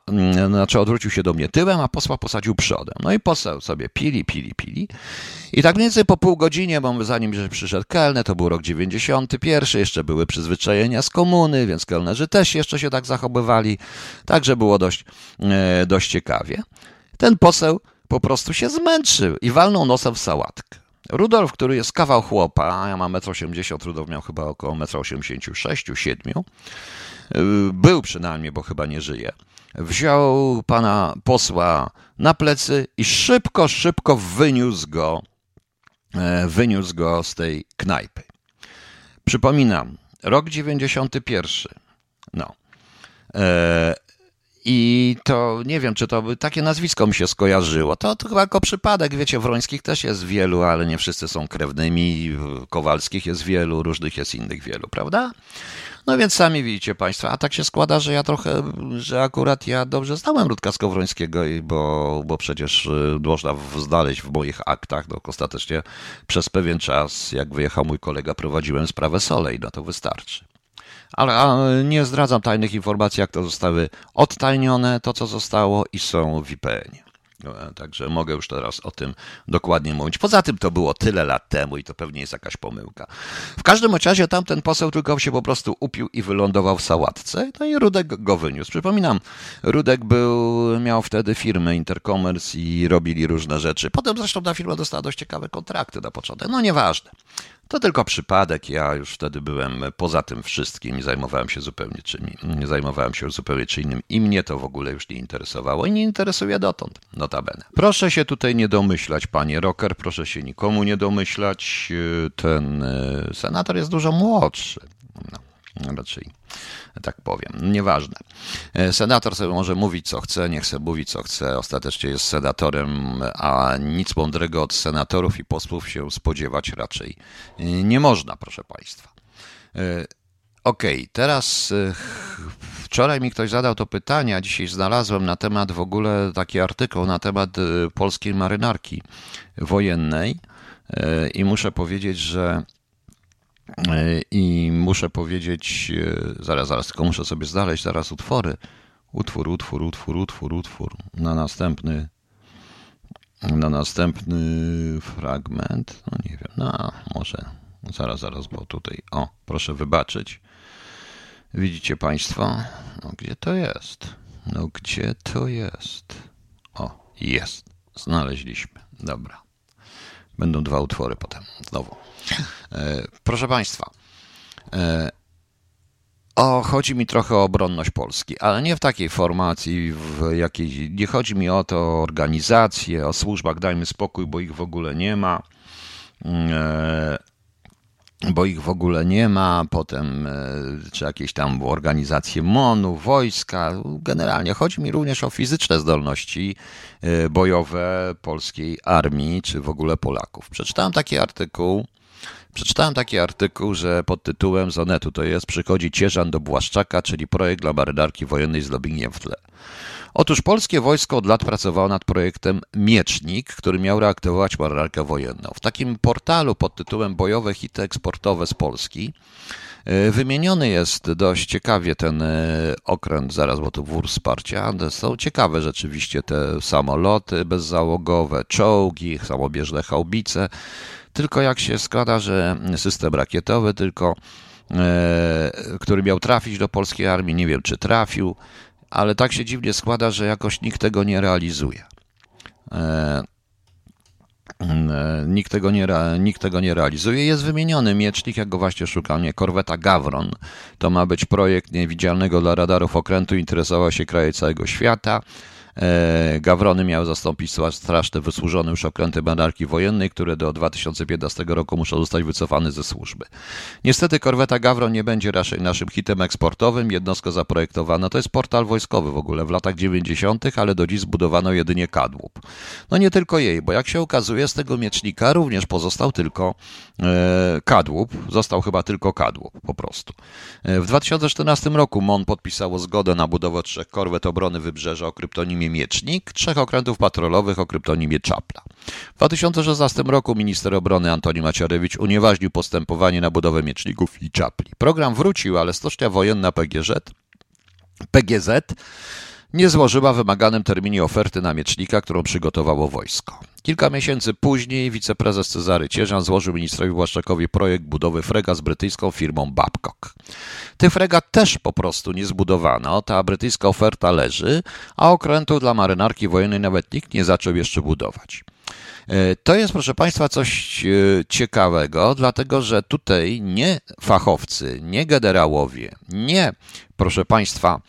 znaczy odwrócił się do mnie tyłem, a posła posadził przodem. No i poseł sobie pili, pili, pili. I tak mniej więcej po pół godzinie, bo zanim przyszedł kelner, to był rok 91, jeszcze były przyzwyczajenia z komuny, więc kelnerzy też jeszcze się tak zachowywali. Także było dość, e, dość ciekawie. Ten poseł po prostu się zmęczył i walnął nosem w sałatkę. Rudolf, który jest kawał chłopa, a ja mam 1,80 m, Rudolf miał chyba około 1,86 7 był przynajmniej, bo chyba nie żyje, wziął pana posła na plecy i szybko, szybko wyniósł go, e, wyniósł go z tej knajpy. Przypominam, rok 91. No. I to nie wiem, czy to by takie nazwisko mi się skojarzyło. To, to chyba jako przypadek, wiecie, Wrońskich też jest wielu, ale nie wszyscy są krewnymi. Kowalskich jest wielu, różnych jest innych wielu, prawda? No więc sami widzicie Państwo, a tak się składa, że ja trochę, że akurat ja dobrze znałem Ludka Skowrońskiego, bo, bo przecież y, można znaleźć w moich aktach, no ostatecznie przez pewien czas, jak wyjechał mój kolega, prowadziłem sprawę Solej, no to wystarczy. Ale nie zdradzam tajnych informacji, jak to zostały odtajnione, to co zostało i są w. No, także mogę już teraz o tym dokładnie mówić. Poza tym to było tyle lat temu i to pewnie jest jakaś pomyłka. W każdym razie tamten poseł tylko się po prostu upił i wylądował w sałatce. No i Rudek go wyniósł. Przypominam, Rudek był, miał wtedy firmę Intercommerce i robili różne rzeczy. Potem zresztą ta firma dostała dość ciekawe kontrakty na początek. No nieważne. To tylko przypadek. Ja już wtedy byłem poza tym wszystkim i zajmowałem się zupełnie czym, zajmowałem się zupełnie innym i mnie to w ogóle już nie interesowało i nie interesuje dotąd, notabene. Proszę się tutaj nie domyślać, panie Rocker, proszę się nikomu nie domyślać. Ten e, senator jest dużo młodszy. No, raczej tak powiem. Nieważne. E, senator sobie może mówić, co chce, niech sobie mówi, co chce. Ostatecznie jest senatorem, a nic mądrego od senatorów i posłów się spodziewać raczej e, nie można, proszę Państwa. E, okej, okay, teraz wczoraj mi ktoś zadał to pytanie, a dzisiaj znalazłem na temat w ogóle taki artykuł na temat polskiej marynarki wojennej i muszę powiedzieć, że i muszę powiedzieć, e, zaraz, zaraz, tylko muszę sobie znaleźć zaraz utwory. Utwór, utwór, utwór, utwór, utwór. Na następny, na następny fragment. No nie wiem, no może zaraz, zaraz, bo tutaj, o, proszę wybaczyć. Widzicie Państwo? No gdzie to jest? No gdzie to jest? O, jest. Znaleźliśmy. Dobra. Będą dwa utwory potem. Znowu. E, proszę Państwa, e, o, chodzi mi trochę o obronność Polski, ale nie w takiej formacji, w jakiej. Nie chodzi mi o to, o organizację, o służbach, dajmy spokój, bo ich w ogóle nie ma. E, bo ich w ogóle nie ma, potem czy jakieś tam organizacje MONU, wojska. Generalnie chodzi mi również o fizyczne zdolności bojowe polskiej armii, czy w ogóle Polaków. Przeczytałem taki artykuł Przeczytałem taki artykuł, że pod tytułem Zonetu to jest Przychodzi Cieżan do Błaszczaka, czyli projekt dla marynarki wojennej z Lobiniem w tle. Otóż polskie wojsko od lat pracowało nad projektem Miecznik, który miał reaktywować marynarkę wojenną. W takim portalu pod tytułem Bojowe hity eksportowe z Polski e, Wymieniony jest dość ciekawie ten e, okręt, zaraz, bo to wór wsparcia. Są ciekawe rzeczywiście te samoloty bezzałogowe, czołgi, samobieżne haubice. Tylko jak się składa, że system rakietowy, tylko e, który miał trafić do polskiej armii, nie wiem czy trafił, ale tak się dziwnie składa, że jakoś nikt tego nie realizuje. E, e, nikt tego, nie, nikt tego nie realizuje. Jest wymieniony miecznik, jak go właśnie szukam, nie, korweta Gawron. To ma być projekt niewidzialnego dla radarów okrętu, interesował się kraje całego świata. E, Gawrony miały zastąpić straszne wysłużone już okręty marynarki wojennej, które do 2015 roku muszą zostać wycofane ze służby. Niestety korweta Gawron nie będzie raczej naszym hitem eksportowym. Jednostko zaprojektowano, to jest portal wojskowy w ogóle w latach 90., ale do dziś zbudowano jedynie kadłub. No nie tylko jej, bo jak się okazuje z tego miecznika również pozostał tylko e, kadłub, został chyba tylko kadłub po prostu. E, w 2014 roku MON podpisało zgodę na budowę trzech korwet obrony wybrzeża o kryptonimie Miecznik, trzech okrętów patrolowych o kryptonimie Czapla. W 2016 roku minister obrony Antoni Macierewicz unieważnił postępowanie na budowę Mieczników i Czapli. Program wrócił, ale stocznia wojenna PGZ, PGZ nie złożyła w wymaganym terminie oferty na miecznika, którą przygotowało wojsko. Kilka miesięcy później wiceprezes Cezary Cieżan złożył ministrowi Błaszczakowi projekt budowy frega z brytyjską firmą Babcock. Tych fregat też po prostu nie zbudowano, ta brytyjska oferta leży, a okrętu dla marynarki wojennej nawet nikt nie zaczął jeszcze budować. E, to jest, proszę Państwa, coś e, ciekawego, dlatego że tutaj nie fachowcy, nie generałowie, nie, proszę Państwa,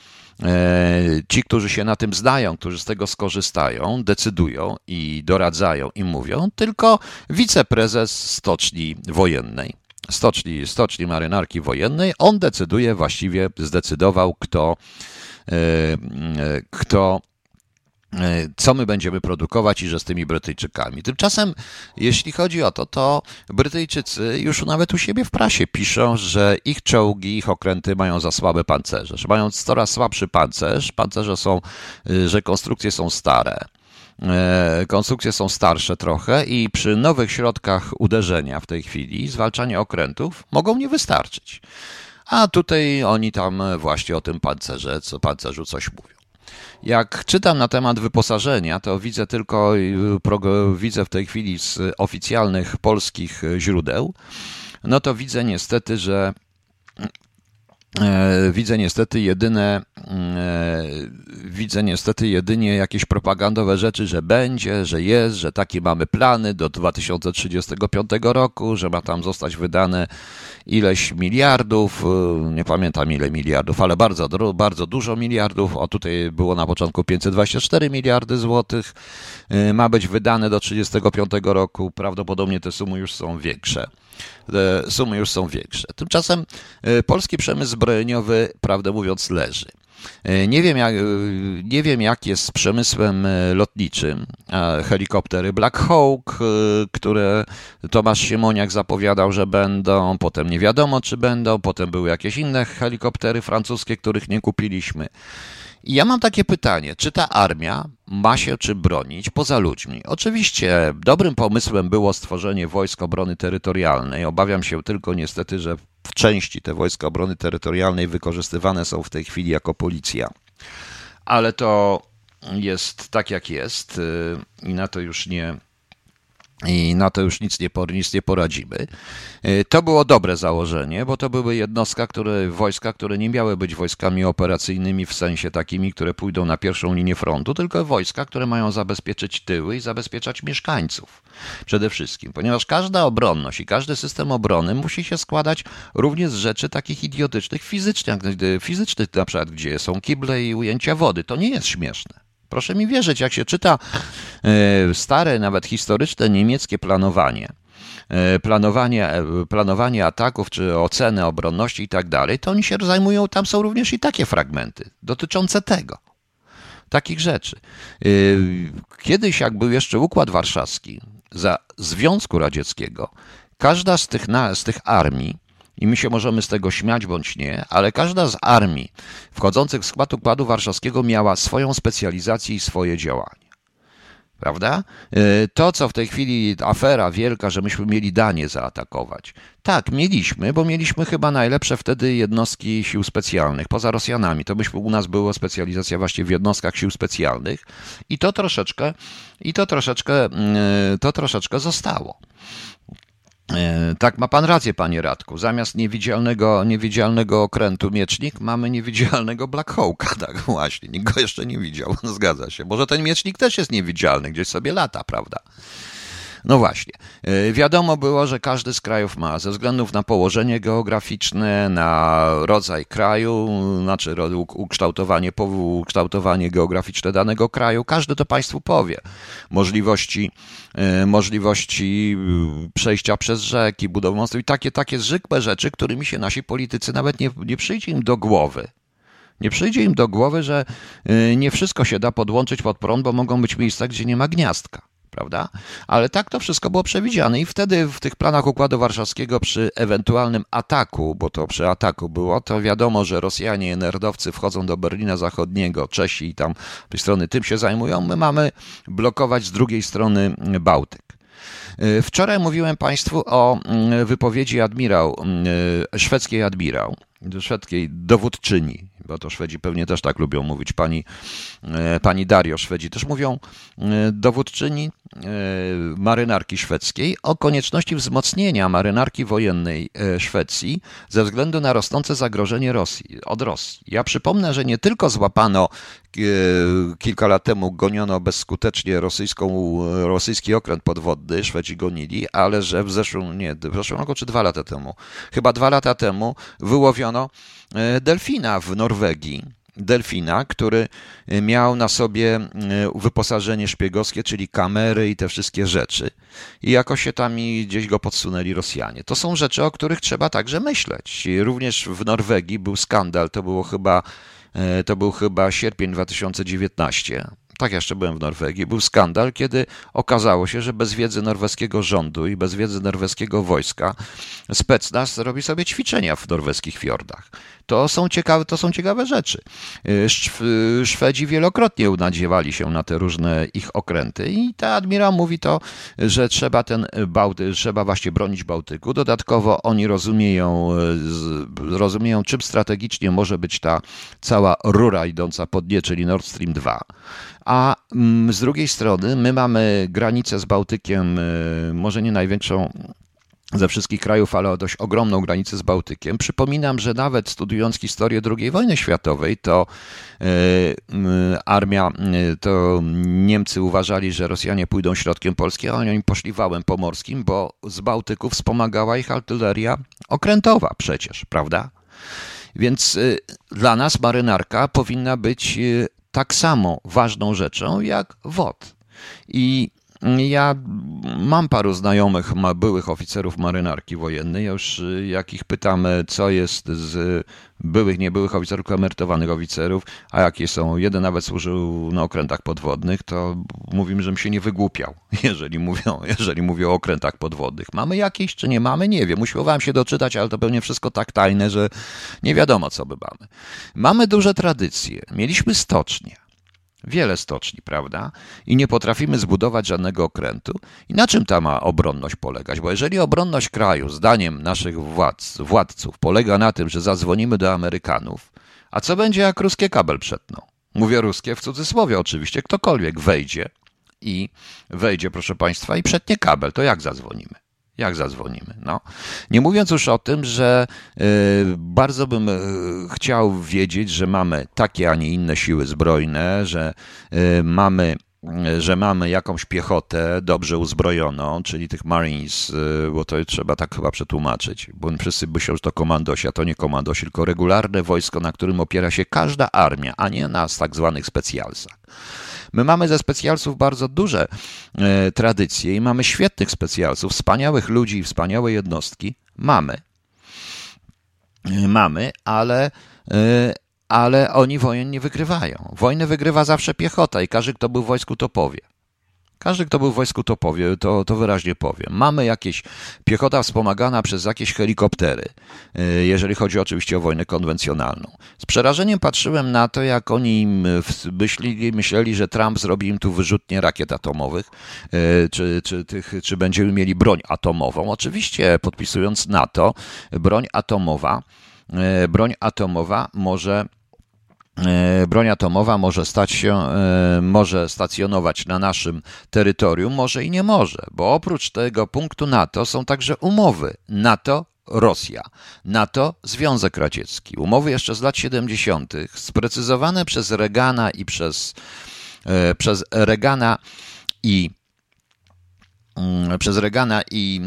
ci, którzy się na tym znają, którzy z tego skorzystają, decydują i doradzają i mówią, tylko wiceprezes stoczni wojennej. Stoczni, stoczni marynarki wojennej, on decyduje właściwie, zdecydował, kto kto co my będziemy produkować i że z tymi Brytyjczykami. Tymczasem, jeśli chodzi o to, to Brytyjczycy już nawet u siebie w prasie piszą, że ich czołgi, ich okręty mają za słabe pancerze, że mają coraz słabszy pancerz, pancerze są, że konstrukcje są stare. E, konstrukcje są starsze trochę i przy nowych środkach uderzenia w tej chwili zwalczanie okrętów mogą nie wystarczyć. A tutaj oni tam właśnie o tym pancerze, co pancerzu coś mówią. Jak czytam na temat wyposażenia, to widzę tylko, widzę w tej chwili z oficjalnych polskich źródeł, no to widzę niestety, że widzę niestety jedyne, e, widzę niestety jedynie jakieś propagandowe rzeczy, że będzie, że jest, że takie mamy plany do 2035 roku, że ma tam zostać wydane ileś miliardów, e, nie pamiętam ile miliardów, ale bardzo, bardzo dużo miliardów. O tutaj było na początku 524 miliardy złotych. Ma być wydane do 35 roku. Prawdopodobnie te sumy już są większe sumy już są większe. Tymczasem e, polski przemysł zbrojeniowy, prawdę mówiąc, leży. E, nie wiem, jak, e, nie wiem, jak jest z przemysłem lotniczym. Helikoptery Black Hawk, które Tomasz Siemoniak zapowiadał, że będą, potem nie wiadomo, czy będą, potem były jakieś inne helikoptery francuskie, których nie kupiliśmy. I ja mam takie pytanie, czy ta armia ma się czy bronić poza ludźmi? Oczywiście dobrym pomysłem było stworzenie Wojsk Obrony Terytorialnej. Obawiam się tylko niestety, że w części te Wojska Obrony Terytorialnej wykorzystywane są w tej chwili jako policja. Ale to jest tak jak jest y, i na to już nie, i na to już nic nie, nic nie poradzimy. E, to było dobre założenie, bo to były jednostka, które, wojska, które nie miały być wojskami operacyjnymi w sensie takimi, które pójdą na pierwszą linię frontu, tylko wojska, które mają zabezpieczyć tyły i zabezpieczać mieszkańców. Przede wszystkim, ponieważ każda obronność i każdy system obrony musi się składać również z rzeczy takich idiotycznych fizycznych, fizycznych na przykład, gdzie są kible i ujęcia wody. To nie jest śmieszne. Proszę mi wierzyć, jak się czyta e, stare, nawet historyczne niemieckie planowanie, e, planowanie, e, planowanie ataków czy ocenę obronności i tak dalej, to oni się zajmują, tam są również i takie fragmenty dotyczące tego. Takich rzeczy. Kiedyś, jak był jeszcze Układ Warszawski, za Związku Radzieckiego, każda z tych, z tych armii i my się możemy z tego śmiać bądź nie, ale każda z armii wchodzących w skład Układu Warszawskiego miała swoją specjalizację i swoje działanie. Prawda? E, to, co w tej chwili afera wielka, że myśmy mieli Danię zaatakować. Tak, mieliśmy, bo mieliśmy chyba najlepsze wtedy jednostki sił specjalnych, poza Rosjanami. To byśmy, u nas była specjalizacja właśnie w jednostkach sił specjalnych i to troszeczkę, i to troszeczkę, mm, e, to troszeczkę zostało. E, tak, ma pan rację, panie Radku. Zamiast niewidzialnego, niewidzialnego okrętu miecznik mamy niewidzialnego Black Hawka. Tak, właśnie. Nikt go jeszcze nie widział. Zgadza się. Może ten miecznik też jest niewidzialny, gdzieś sobie lata, prawda? No właśnie. E, wiadomo było, że każdy z krajów ma, ze względów na położenie geograficzne, na rodzaj kraju, znaczy ukształtowanie, ukształtowanie geograficzne danego kraju, każdy to państwu powie. Możliwości, e, możliwości e, przejścia przez rzeki, budowy mostów i takie, takie zwykłe rzeczy, którymi się nasi politycy nawet nie, nie przyjdzie im do głowy. Nie przyjdzie im do głowy, że nie wszystko się da podłączyć pod prąd, bo mogą być miejsca, gdzie nie ma gniazdka prawda? Ale tak to wszystko było przewidziane i wtedy w tych planach Układu Warszawskiego przy ewentualnym ataku, bo to przy ataku było, to wiadomo, że Rosjanie, nerdowcy wchodzą do Berlina Zachodniego, Czesi i tam tej strony tym się zajmują, my mamy blokować z drugiej strony Bałtyk. Wczoraj mówiłem Państwu o mm, wypowiedzi admirał, mm, szwedzkiej admirał, szwedzkiej dowódczyni bo to Szwedzi pewnie też tak lubią mówić, pani, e, pani Dario Szwedzi też mówią, e, dowódczyni e, marynarki szwedzkiej o konieczności wzmocnienia marynarki wojennej Szwecji ze względu na rosnące zagrożenie Rosji, od Rosji. Ja przypomnę, że nie tylko złapano kilka lat temu goniono bezskutecznie rosyjską, rosyjski okręt podwodny, Szwedzi gonili, ale że w zeszłym, nie, w zeszłym roku czy dwa lata temu, chyba dwa lata temu wyłowiono delfina w Norwegii delfina, który e, miał na sobie e, wyposażenie szpiegowskie, czyli kamery i te wszystkie rzeczy. I jakoś się tam gdzieś go podsunęli Rosjanie. To są rzeczy, o których trzeba także myśleć. Również w Norwegii był skandal, to było chyba to był chyba sierpień 2019 tak jeszcze byłem w Norwegii, był skandal, kiedy okazało się, że bez wiedzy norweskiego rządu i bez wiedzy norweskiego wojska specnaz robi sobie ćwiczenia w norweskich fiordach. To są ciekawe, to są ciekawe rzeczy. Szwedzi wielokrotnie unadziewali się na te różne ich okręty i ta admirał mówi to, że trzeba ten Bałty, trzeba właśnie bronić Bałtyku. Dodatkowo oni rozumieją, rozumieją czym strategicznie może być ta cała rura idąca pod nie, czyli Nord Stream 2 a mm, z drugiej strony my mamy granicę z Bałtykiem, y, może nie największą ze wszystkich krajów, ale dość ogromną granicę z Bałtykiem. Przypominam, że nawet studiując historię II wojny światowej, to y, y, armia, to Niemcy uważali, że Rosjanie pójdą środkiem Polski, a oni poszli wałem pomorskim, bo z Bałtyku wspomagała ich artyleria okrętowa przecież, prawda? Więc dla nas marynarka powinna być tak samo ważną rzeczą jak WOD. I ja mam paru znajomych, byłych oficerów marynarki wojennej. Już y, jak ich pytamy, co jest z byłych, niebyłych oficerów, emerytowanych oficerów, a jakie są, jeden nawet służył na okrętach podwodnych, to mówimy, żebym się nie wygłupiał, jeżeli mówią, jeżeli mówią o okrętach podwodnych. Mamy jakieś, czy nie mamy? Nie wiem. Usiłowałem się doczytać, ale to pewnie wszystko tak tajne, że nie wiadomo, co by mamy. Mamy duże tradycje. Mieliśmy stocznie wiele stoczni, prawda? I nie potrafimy zbudować żadnego okrętu. I na czym ta ma obronność polegać? Bo jeżeli obronność kraju, zdaniem naszych władz, władców, polega na tym, że zadzwonimy do Amerykanów, a co będzie, jak ruskie kabel przetną? Mówię ruskie w cudzysłowie oczywiście, ktokolwiek wejdzie i wejdzie, proszę Państwa, i przetnie kabel, to jak zadzwonimy? Jak zadzwonimy? No. Nie mówiąc już o tym, że y, bardzo bym y, chciał wiedzieć, że mamy takie, a nie inne siły zbrojne, że y, mamy że mamy jakąś piechotę dobrze uzbrojoną, czyli tych Marines, bo to trzeba tak chyba przetłumaczyć, bo wszyscy myślą, że to komandosi, a to nie komandosi, tylko regularne wojsko, na którym opiera się każda armia, a nie na tak zwanych specjalsach. My mamy ze specjalców bardzo duże e, tradycje i mamy świetnych specjalców, wspaniałych ludzi i wspaniałe jednostki. Mamy. E, mamy, ale e, ale oni wojen nie wygrywają. Wojnę wygrywa zawsze piechota i każdy, kto był w wojsku, to powie. Każdy, kto był w wojsku, to powie, to, to wyraźnie powie. Mamy jakieś piechota wspomagana przez jakieś helikoptery, y, jeżeli chodzi oczywiście o wojnę konwencjonalną. Z przerażeniem patrzyłem na to, jak oni myśleli, myśleli że Trump zrobi im tu wyrzutnie rakiet atomowych, y, czy, czy, tych, czy będziemy mieli broń atomową. Oczywiście, podpisując NATO, broń atomowa, y, broń atomowa może broń atomowa może stać się, e, może stacjonować na naszym terytorium, może i nie może, bo oprócz tego punktu NATO są także umowy NATO Rosja, NATO, Związek Radziecki. Umowy jeszcze z lat 70., sprecyzowane przez Reagana i przez, e, przez Reagana i przez Reagana i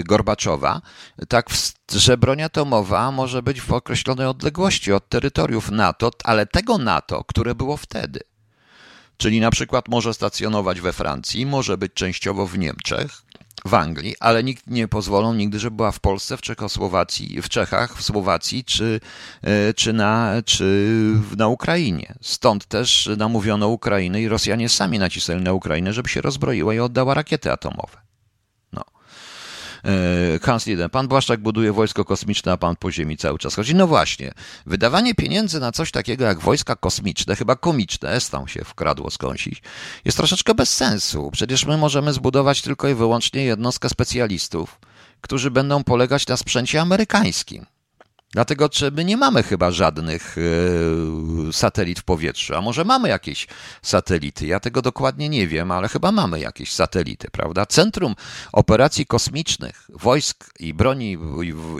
y, Gorbaczowa, tak, że broń atomowa może być w określonej odległości od terytoriów NATO, ale tego NATO, które było wtedy. Czyli na przykład może stacjonować we Francji, może być częściowo w Niemczech, w Anglii, ale nikt nie pozwolą nigdy, żeby była w Polsce, w Czechosłowacji, w Czechach, w Słowacji czy, e, czy, na, czy na Ukrainie. Stąd też namówiono Ukrainę i Rosjanie sami nacisnęli na Ukrainę, żeby się rozbroiła i oddała rakiety atomowe. E, Hans pan Błaszczak buduje wojsko kosmiczne, a pan po ziemi cały czas chodzi. No właśnie, wydawanie pieniędzy na coś takiego jak wojska kosmiczne, chyba komiczne, tam się wkradło skądś, jest troszeczkę bez sensu. Przecież my możemy zbudować tylko i wyłącznie jednostkę specjalistów, którzy będą polegać na sprzęcie amerykańskim. Dlatego, czy my nie mamy chyba żadnych e, satelit w powietrzu, a może mamy jakieś satelity? Ja tego dokładnie nie wiem, ale chyba mamy jakieś satelity, prawda? Centrum Operacji Kosmicznych Wojsk i Broni,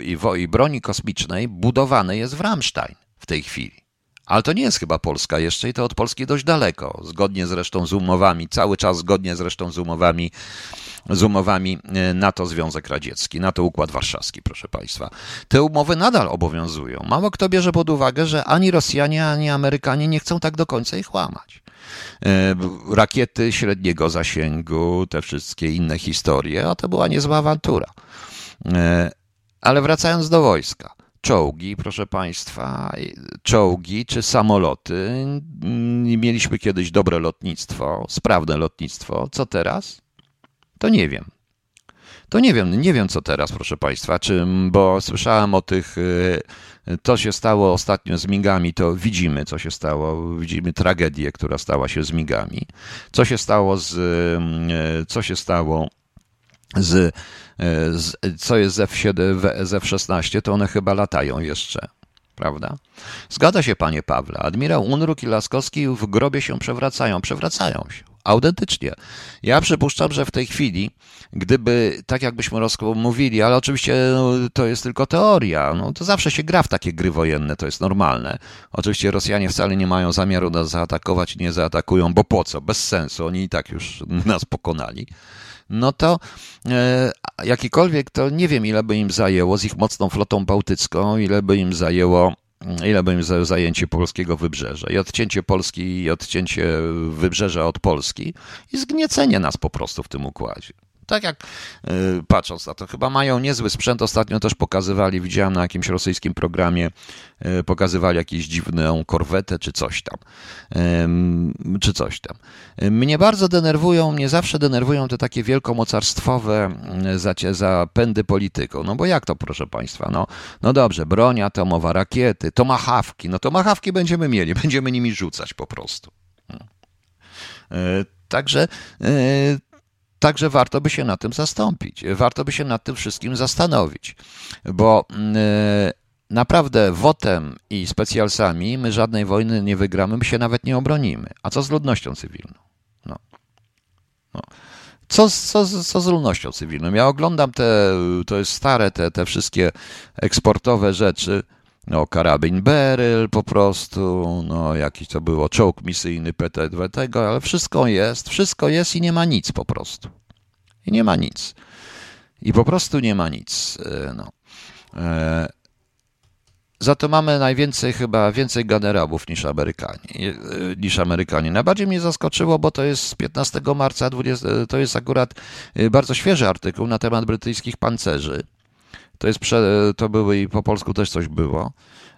i, i broni Kosmicznej budowane jest w Ramstein w tej chwili. Ale to nie jest chyba Polska jeszcze i to od Polski dość daleko, zgodnie zresztą z umowami, cały czas zgodnie zresztą z umowami z umowami e, NATO Związek Radziecki, NATO Układ Warszawski, proszę Państwa. Te umowy nadal obowiązują. Mało kto bierze pod uwagę, że ani Rosjanie, ani Amerykanie nie chcą tak do końca ich łamać. E, rakiety średniego zasięgu, te wszystkie inne historie, a to była niezła awantura. E, ale wracając do wojska. czołgi, proszę Państwa, czołgi czy samoloty. Mieliśmy kiedyś dobre lotnictwo, sprawne lotnictwo. Co teraz? To nie wiem. To nie wiem, nie wiem co teraz, proszę Państwa, czy, bo słyszałem o tych, to się stało ostatnio z migami, to widzimy, co się stało, widzimy tragedię, która stała się z migami. Co się stało z, co się stało z, z co jest z, F7, z F-16, to one chyba latają jeszcze prawda? Zgadza się, panie Pawle. Admirał Unruk i Laskowski w grobie się przewracają. Przewracają się. Autentycznie. Ja przypuszczam, że w tej chwili, gdyby, tak jakbyśmy mówili, ale oczywiście no, to jest tylko teoria, no to zawsze się gra w takie gry wojenne, to jest normalne. Oczywiście Rosjanie wcale nie mają zamiaru nas zaatakować nie zaatakują, bo po co? Bez sensu, oni i tak już nas pokonali no to e, jakikolwiek, to nie wiem, ile by im zajęło z ich mocną flotą bałtycką, ile by im zajęło ile zajęło zajęcie polskiego wybrzeża i odcięcie Polski i odcięcie wybrzeża od Polski i zgniecenie nas po prostu w tym układzie. Tak jak y, patrząc na to, chyba mają niezły sprzęt. Ostatnio też pokazywali, widziałem na jakimś rosyjskim programie, y, pokazywali jakąś dziwną korwetę czy coś tam. Czy coś tam. Mnie bardzo denerwują, mnie zawsze denerwują te takie wielkomocarstwowe y, zapędy polityką. No bo jak to, proszę Państwa? No, no dobrze, broń atomowa, rakiety, tomahawki. No tomahawki będziemy mieli, będziemy nimi rzucać po prostu. Także Także warto by się na tym zastąpić. Warto by się nad tym wszystkim zastanowić, bo mm, e, naprawdę wotem i specjalsami my żadnej wojny nie wygramy, my się nawet nie obronimy. A co z ludnością cywilną? No. no. Co, co, co z ludnością cywilną? Ja oglądam te, to jest stare, te, te wszystkie eksportowe rzeczy, no, karabin Beryl po prostu, no, jakiś to było czołg misyjny PT-2 tego, ale wszystko jest, wszystko jest i nie ma nic po prostu. I nie ma nic. I po prostu nie ma nic. E, no. E, za to mamy najwięcej, chyba więcej generałów niż Amerykanie. E, niż Amerykanie. Najbardziej mnie zaskoczyło, bo to jest z 15 marca, 20, to jest akurat bardzo świeży artykuł na temat brytyjskich pancerzy. To jest, prze, to były i po polsku też coś było.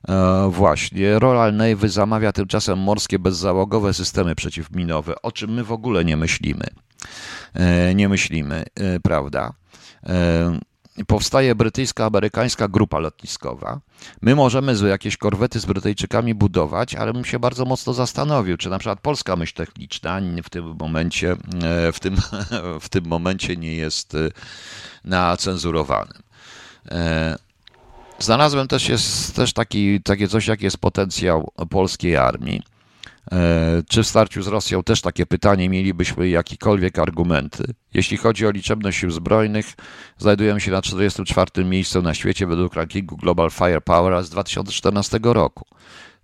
E, właśnie, Royal Navy zamawia tymczasem morskie bezzałogowe systemy przeciwminowe, o czym my w ogóle nie myślimy. E, nie myślimy, e, prawda? E, powstaje brytyjsko-amerykańska grupa lotniskowa. My możemy jakieś korwety z Brytyjczykami budować, ale bym się bardzo mocno zastanowił, czy na przykład polska myśl techniczna w tym momencie, w tym, w tym momencie nie jest na cenzurowanym. Znalazłem też, jest też taki, takie coś, jaki jest potencjał polskiej armii. E, czy w starciu z Rosją też takie pytanie mielibyśmy jakiekolwiek argumenty? Jeśli chodzi o liczebność sił zbrojnych, znajdujemy się na 44. miejscu na świecie według rankingu Global Firepower z 2014 roku.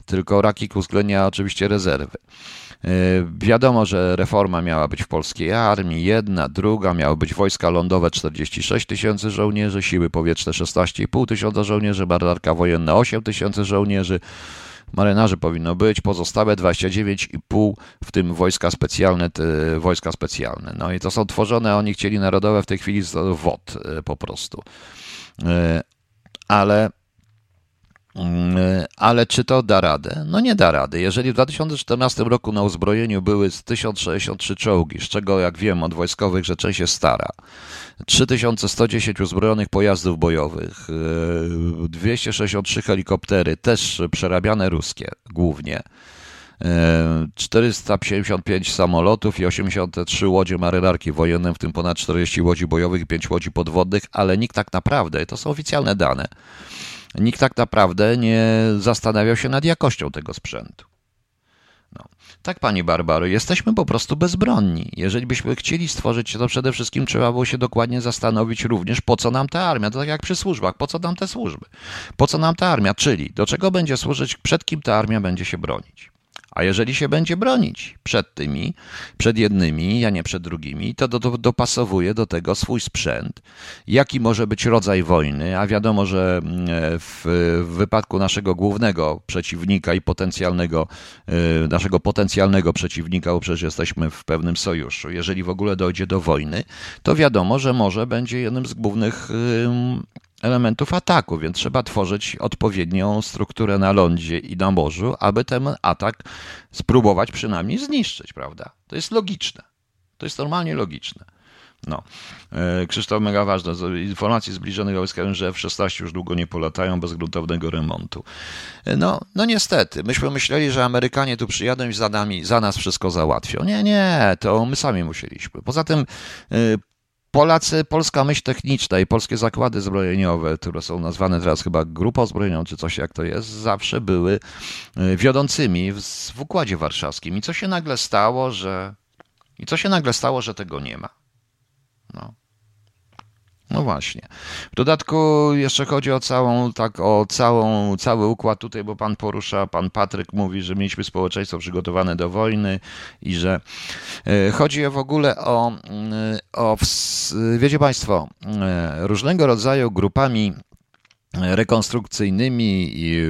Tylko ranking uwzględnia oczywiście rezerwy. E, wiadomo, że reforma miała być w polskiej armii, jedna, druga, miały być wojska lądowe 46 tysięcy żołnierzy, siły powietrzne 16,5 tysiąca żołnierzy, marynarka wojenna 8 tysięcy żołnierzy, marynarzy powinno być, pozostałe 29,5 w tym wojska specjalne, te, wojska specjalne. No i to są tworzone, oni chcieli narodowe w tej chwili WOT e, po prostu. E, ale ale czy to da radę? No nie da rady. Jeżeli w 2014 roku na uzbrojeniu były 1063 czołgi, z czego jak wiem od wojskowych, że część jest stara, 3110 uzbrojonych pojazdów bojowych, 263 e, helikoptery, też przerabiane ruskie głównie, 455 e, samolotów i 83 łodzie marynarki wojenne, w tym ponad 40 łodzi bojowych i 5 łodzi podwodnych, ale nikt tak naprawdę, to są oficjalne dane, nikt tak naprawdę nie zastanawiał się nad jakością tego sprzętu. No. Tak, pani Barbaro, jesteśmy po prostu bezbronni. Jeżeli byśmy chcieli stworzyć to, przede wszystkim trzeba było się dokładnie zastanowić również, po co nam ta armia. To tak jak przy służbach, po co nam te służby? Po co nam ta armia? Czyli do czego będzie służyć, przed kim ta armia będzie się bronić? A jeżeli się będzie bronić przed tymi, przed jednymi, a nie przed drugimi, to do, do, dopasowuje do tego swój sprzęt. Jaki może być rodzaj wojny? A wiadomo, że mm, w, w wypadku naszego głównego przeciwnika i potencjalnego, y, naszego potencjalnego przeciwnika, bo przecież jesteśmy w pewnym sojuszu, jeżeli w ogóle dojdzie do wojny, to wiadomo, że może będzie jednym z głównych elementów ataku, więc trzeba tworzyć odpowiednią strukturę na lądzie i na morzu, aby ten atak spróbować przynajmniej zniszczyć, prawda? To jest logiczne. To jest normalnie logiczne. No. E, Krzysztof, mega ważne. Z informacji zbliżonych że F-16 już długo nie polatają bez gruntownego remontu. E, No, no niestety. Myśmy myśleli, że Amerykanie tu przyjadą i za, nami, za nas wszystko załatwią. Nie, nie, to my sami musieliśmy. Poza tym e, Polacy, polska myśl techniczna i polskie zakłady zbrojeniowe, które są nazwane teraz chyba grupą zbrojeniową, czy coś jak to jest, zawsze były e, wiodącymi w, w Układzie Warszawskim. I co się nagle stało, że... I co się nagle stało, że tego nie ma? No. No właśnie. W dodatku jeszcze chodzi o całą, tak, o całą, cały układ tutaj, bo pan porusza, pan Patryk mówi, że mieliśmy społeczeństwo przygotowane do wojny i że e, chodzi w ogóle o, mm, o wiecie państwo, e, różnego rodzaju grupami rekonstrukcyjnymi i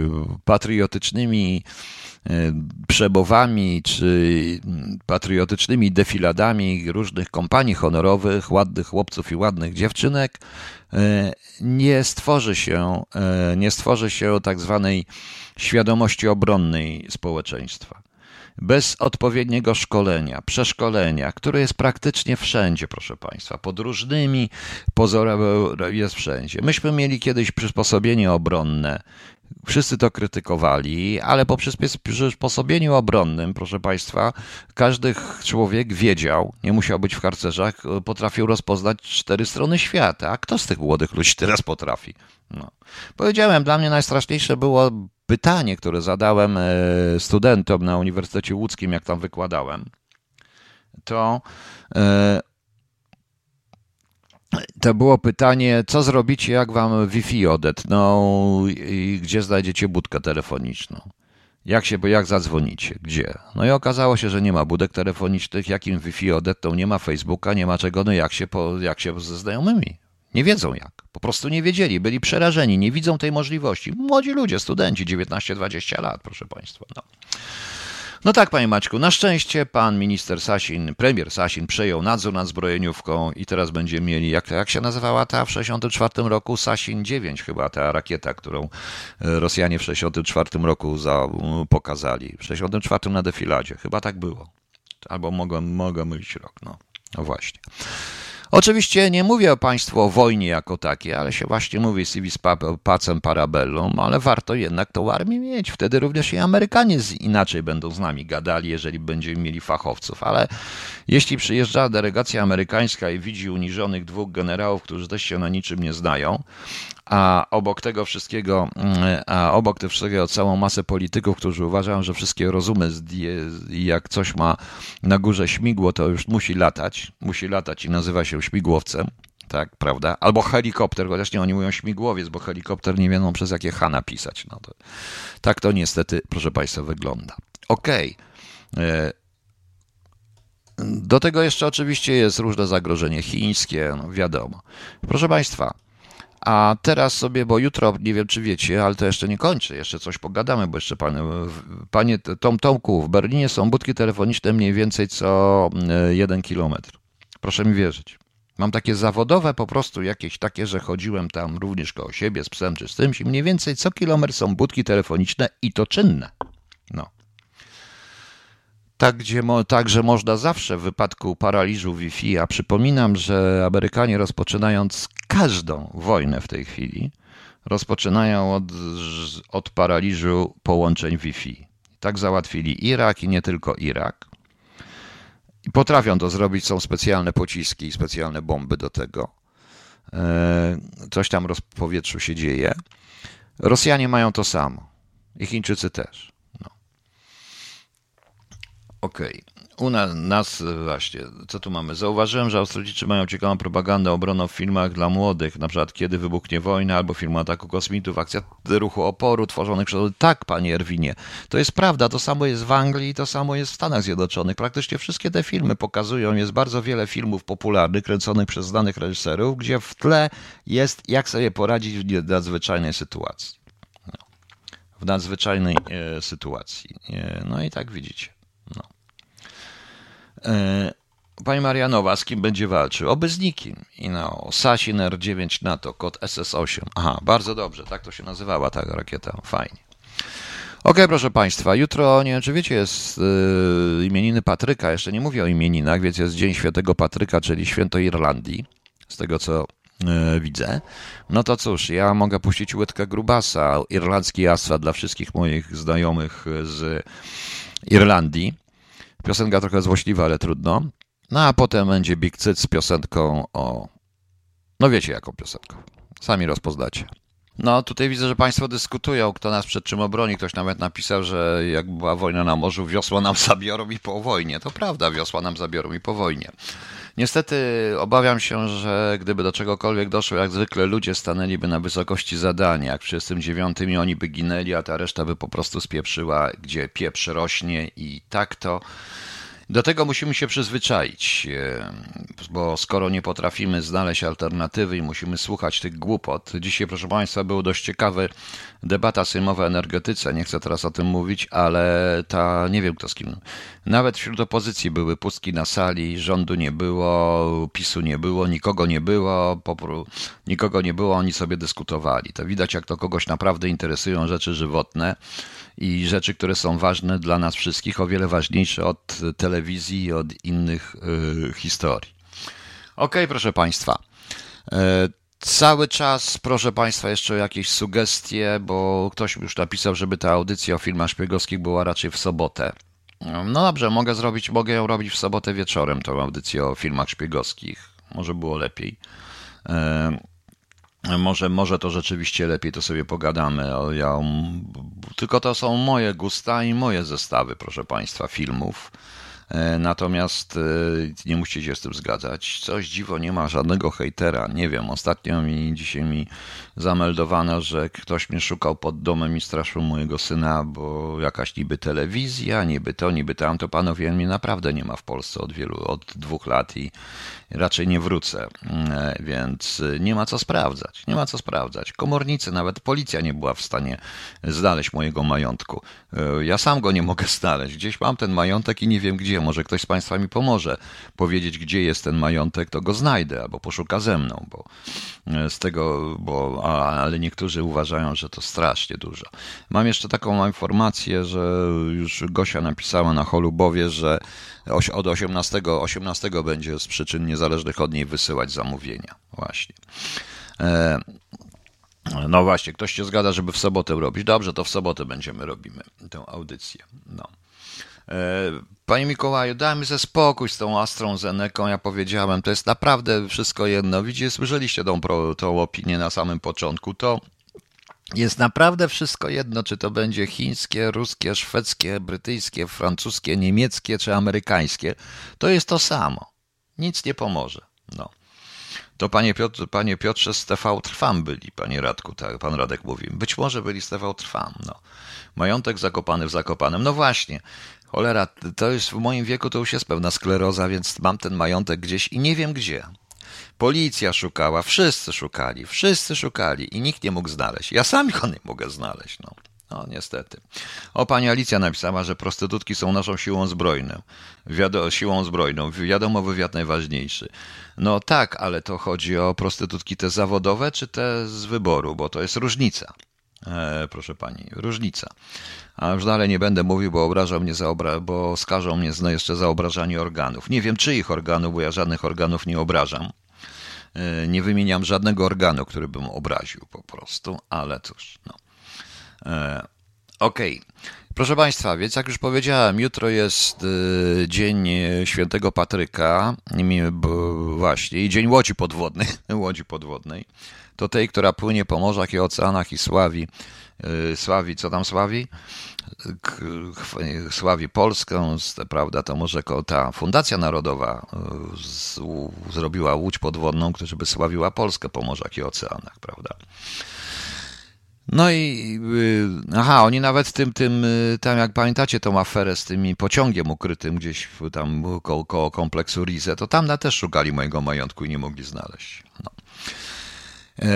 patriotycznymi e, przebowami czy patriotycznymi defiladami różnych kompanii honorowych, ładnych chłopców i ładnych dziewczynek, e, nie stworzy się, e, nie stworzy się tak zwanej świadomości obronnej społeczeństwa. Bez odpowiedniego szkolenia, przeszkolenia, które jest praktycznie wszędzie, proszę Państwa, pod różnymi pozorami jest wszędzie. Myśmy mieli kiedyś przysposobienie obronne, Wszyscy to krytykowali, ale po przysposobieniu obronnym, proszę Państwa, każdy człowiek wiedział, nie musiał być w harcerzach, potrafił rozpoznać cztery strony świata. A kto z tych młodych ludzi teraz potrafi? No. Powiedziałem, dla mnie najstraszniejsze było pytanie, które zadałem e, studentom na Uniwersytecie Łódzkim, jak tam wykładałem. To e, to było pytanie, co zrobicie, jak wam Wi-Fi odetną i gdzie znajdziecie budkę telefoniczną? Jak się, bo jak zadzwonicie? Gdzie? No i okazało się, że nie ma budek telefonicznych, jakim Wi-Fi odetną, nie ma Facebooka, nie ma czego, no jak się, po, jak się ze znajomymi? Nie wiedzą jak. Po prostu nie wiedzieli, byli przerażeni, nie widzą tej możliwości. Młodzi ludzie, studenci, 19-20 lat, proszę Państwa. No. No tak, panie Maćku, na szczęście pan minister Sasin, premier Sasin przejął nadzór nad zbrojeniówką i teraz będziemy mieli, jak, jak się nazywała ta w 64 roku? Sasin 9 chyba, ta rakieta, którą e, Rosjanie w 64 roku za, pokazali. W 64 na defiladzie, chyba tak było. Albo mogę, mylić rok, no, no właśnie. Oczywiście nie mówię Państwu o wojnie jako takiej, ale się właśnie mówi civis pacem parabellum, ale warto jednak tą armię mieć. Wtedy również i Amerykanie inaczej będą z nami gadali, jeżeli będziemy mieli fachowców. Ale jeśli przyjeżdża delegacja amerykańska i widzi uniżonych dwóch generałów, którzy też się na niczym nie znają, a obok tego wszystkiego, a obok tego wszystkiego całą masę polityków, którzy uważają, że wszystkie rozumy jak coś ma na górze śmigło, to już musi latać, musi latać i nazywa się śmigłowcem, tak, prawda? Albo helikopter, chociaż nie oni mówią śmigłowiec, bo helikopter nie wiedzą przez jakie H napisać. No to, tak to niestety, proszę Państwa, wygląda. Okej. Okay. Do tego jeszcze oczywiście jest różne zagrożenie chińskie, no wiadomo. Proszę Państwa, a teraz sobie, bo jutro, nie wiem czy wiecie, ale to jeszcze nie kończę, jeszcze coś pogadamy, bo jeszcze panie, panie Tom Tomku, w Berlinie są budki telefoniczne mniej więcej co jeden kilometr. Proszę mi wierzyć. Mam takie zawodowe po prostu jakieś takie, że chodziłem tam również koło siebie z psem czy z czymś i mniej więcej co kilometr są budki telefoniczne i to czynne. No. Tak, gdzie mo, także można zawsze w wypadku paraliżu Wi-Fi, a przypominam, że Amerykanie rozpoczynając każdą wojnę w tej chwili, rozpoczynają od, od paraliżu połączeń Wi-Fi. Tak załatwili Irak i nie tylko Irak. I potrafią to zrobić, są specjalne pociski i specjalne bomby do tego. Coś tam w powietrzu się dzieje. Rosjanie mają to samo. I Chińczycy też. Okej. Okay. U nas właśnie, co tu mamy? Zauważyłem, że Australijczycy mają ciekawą propagandę obronną w filmach dla młodych, na przykład Kiedy wybuchnie wojna, albo film ataku kosmitów, akcja ruchu oporu tworzonych przez... Tak, panie Erwinie, to jest prawda, to samo jest w Anglii, to samo jest w Stanach Zjednoczonych. Praktycznie wszystkie te filmy pokazują, jest bardzo wiele filmów popularnych, kręconych przez znanych reżyserów, gdzie w tle jest jak sobie poradzić w nadzwyczajnej sytuacji. No. W nadzwyczajnej e, sytuacji. E, no i tak widzicie. No. Pani Marianowa, z kim będzie walczył? Oby z nikim. I no, Sasin R9 NATO, kod SS8. Aha, bardzo dobrze, tak to się nazywała ta rakieta. Fajnie. Ok, proszę Państwa, jutro, nie wiem czy wiecie, jest yy, imieniny Patryka. Jeszcze nie mówię o imieninach, więc jest Dzień Świętego Patryka, czyli Święto Irlandii, z tego co yy, widzę. No to cóż, ja mogę puścić łydkę grubasa, irlandzki asfalt dla wszystkich moich znajomych z Irlandii. Piosenka trochę złośliwa, ale trudno. No a potem będzie Big Cyt z piosenką o... No wiecie jaką piosenką. Sami rozpoznacie. No tutaj widzę, że Państwo dyskutują, kto nas przed czym obroni. Ktoś nawet napisał, że jak była wojna na morzu, wiosła nam zabiorą i po wojnie. To prawda, wiosła nam zabiorą i po wojnie. Niestety obawiam się, że gdyby do czegokolwiek doszło, jak zwykle ludzie stanęliby na wysokości zadania. Jak w 1939 i oni by ginęli, a ta reszta by po prostu spieprzyła, gdzie pieprz rośnie i tak to do tego musimy się przyzwyczaić, e, bo skoro nie potrafimy znaleźć alternatywy i musimy słuchać tych głupot. Dzisiaj, proszę Państwa, było dość ciekawe debata sejmowa o energetyce. Nie chcę teraz o tym mówić, ale ta, nie wiem kto z kim. Nawet wśród opozycji były pustki na sali, rządu nie było, PiSu nie było, nikogo nie było, popru, nikogo nie było, oni sobie dyskutowali. To widać, jak to kogoś naprawdę interesują rzeczy żywotne i rzeczy, które są ważne dla nas wszystkich, o wiele ważniejsze od telewizji i od innych y, historii. Ok, proszę Państwa. E, cały czas, proszę Państwa, jeszcze o jakieś sugestie, bo ktoś już napisał, żeby ta audycja o filmach szpiegowskich była raczej w sobotę. No dobrze, mogę zrobić, mogę ją robić w sobotę wieczorem, tą audycję o filmach szpiegowskich. Może było lepiej. E, może, może to rzeczywiście lepiej, to sobie pogadamy. Ja, tylko to są moje gusta i moje zestawy, proszę Państwa, filmów. E, natomiast e, nie musicie się z tym zgadzać. Coś dziwo, nie ma żadnego hejtera. Nie wiem, ostatnio mi dzisiaj mi zameldowano, że ktoś mnie szukał pod domem i straszył mojego syna, bo jakaś niby telewizja, niby to, niby tamto. Panowie, mnie naprawdę nie ma w Polsce od wielu, od dwóch lat i raczej nie wrócę, e, więc nie ma co sprawdzać. Nie ma co sprawdzać. Komornicy, nawet policja nie była w stanie znaleźć mojego majątku. Ja sam go nie mogę znaleźć. Gdzieś mam ten majątek i nie wiem gdzie może ktoś z Państwa mi pomoże powiedzieć, gdzie jest ten majątek, to go znajdę albo poszuka ze mną, bo e, z tego, bo, ale niektórzy uważają, że to strasznie dużo. Mam jeszcze taką informację, że już Gosia napisała na Holubowie, że od 18, 18 będzie z przyczyn niezależnych od niej wysyłać zamówienia. Właśnie. E, no właśnie, ktoś się zgada, żeby w sobotę robić. Dobrze, to w sobotę będziemy robimy tę audycję. No. E, panie Mikołaju, dajmy ze spokój z tą Astrą Zeneką. Ja powiedziałem, to jest naprawdę wszystko jedno. Widzicie, słyszeliście tą, tą opinię na samym początku. To jest naprawdę wszystko jedno, czy to będzie chińskie, ruskie, szwedzkie, brytyjskie, francuskie, niemieckie czy amerykańskie. To jest to samo. Nic nie pomoże. No. To panie, Piotr, panie Piotrze z TV Trwam byli, panie Radku, tak, pan Radek mówi. Być może byli z TV Trwam, no. Majątek zakopany w Zakopanem. No właśnie, Cholera, to już w moim wieku to już jest pewna skleroza, więc mam ten majątek gdzieś i nie wiem gdzie. Policja szukała, wszyscy szukali, wszyscy szukali i nikt nie mógł znaleźć. Ja sam go nie mogę znaleźć, no. No, niestety. O, pani Alicja napisała, że prostytutki są naszą siłą zbrojną. Wiado siłą zbrojną. Wiadomo, wywiad najważniejszy. No tak, ale to chodzi o prostytutki te zawodowe, czy te z wyboru, bo to jest różnica. E, proszę pani, różnica. A już dalej nie będę mówił, bo obrażą mnie za obra- bo skażą mnie no jeszcze za obrażanie organów. Nie wiem czyich organów, bo ja żadnych organów nie obrażam. E, nie wymieniam żadnego organu, który bym obraził po prostu, ale cóż, no. Okej. Okay. Proszę Państwa, więc jak już powiedziałem, jutro jest e, dzień świętego Patryka, właśnie, i dzień łodzi podwodnej, łodzi podwodnej. To tej, która płynie po morzach i oceanach i sławi Y, sławi, co tam sławi? Sławi Polskę, prawda, to może ta Fundacja Narodowa y, zrobiła łódź podwodną, która by sławiła Polskę po morzach i oceanach, prawda? No i y, aha, oni nawet tym, tym, tam jak pamiętacie tą aferę z tym pociągiem ukrytym gdzieś tam koło, koło kompleksu Rize, to tam też szukali mojego majątku i nie mogli znaleźć. No. E,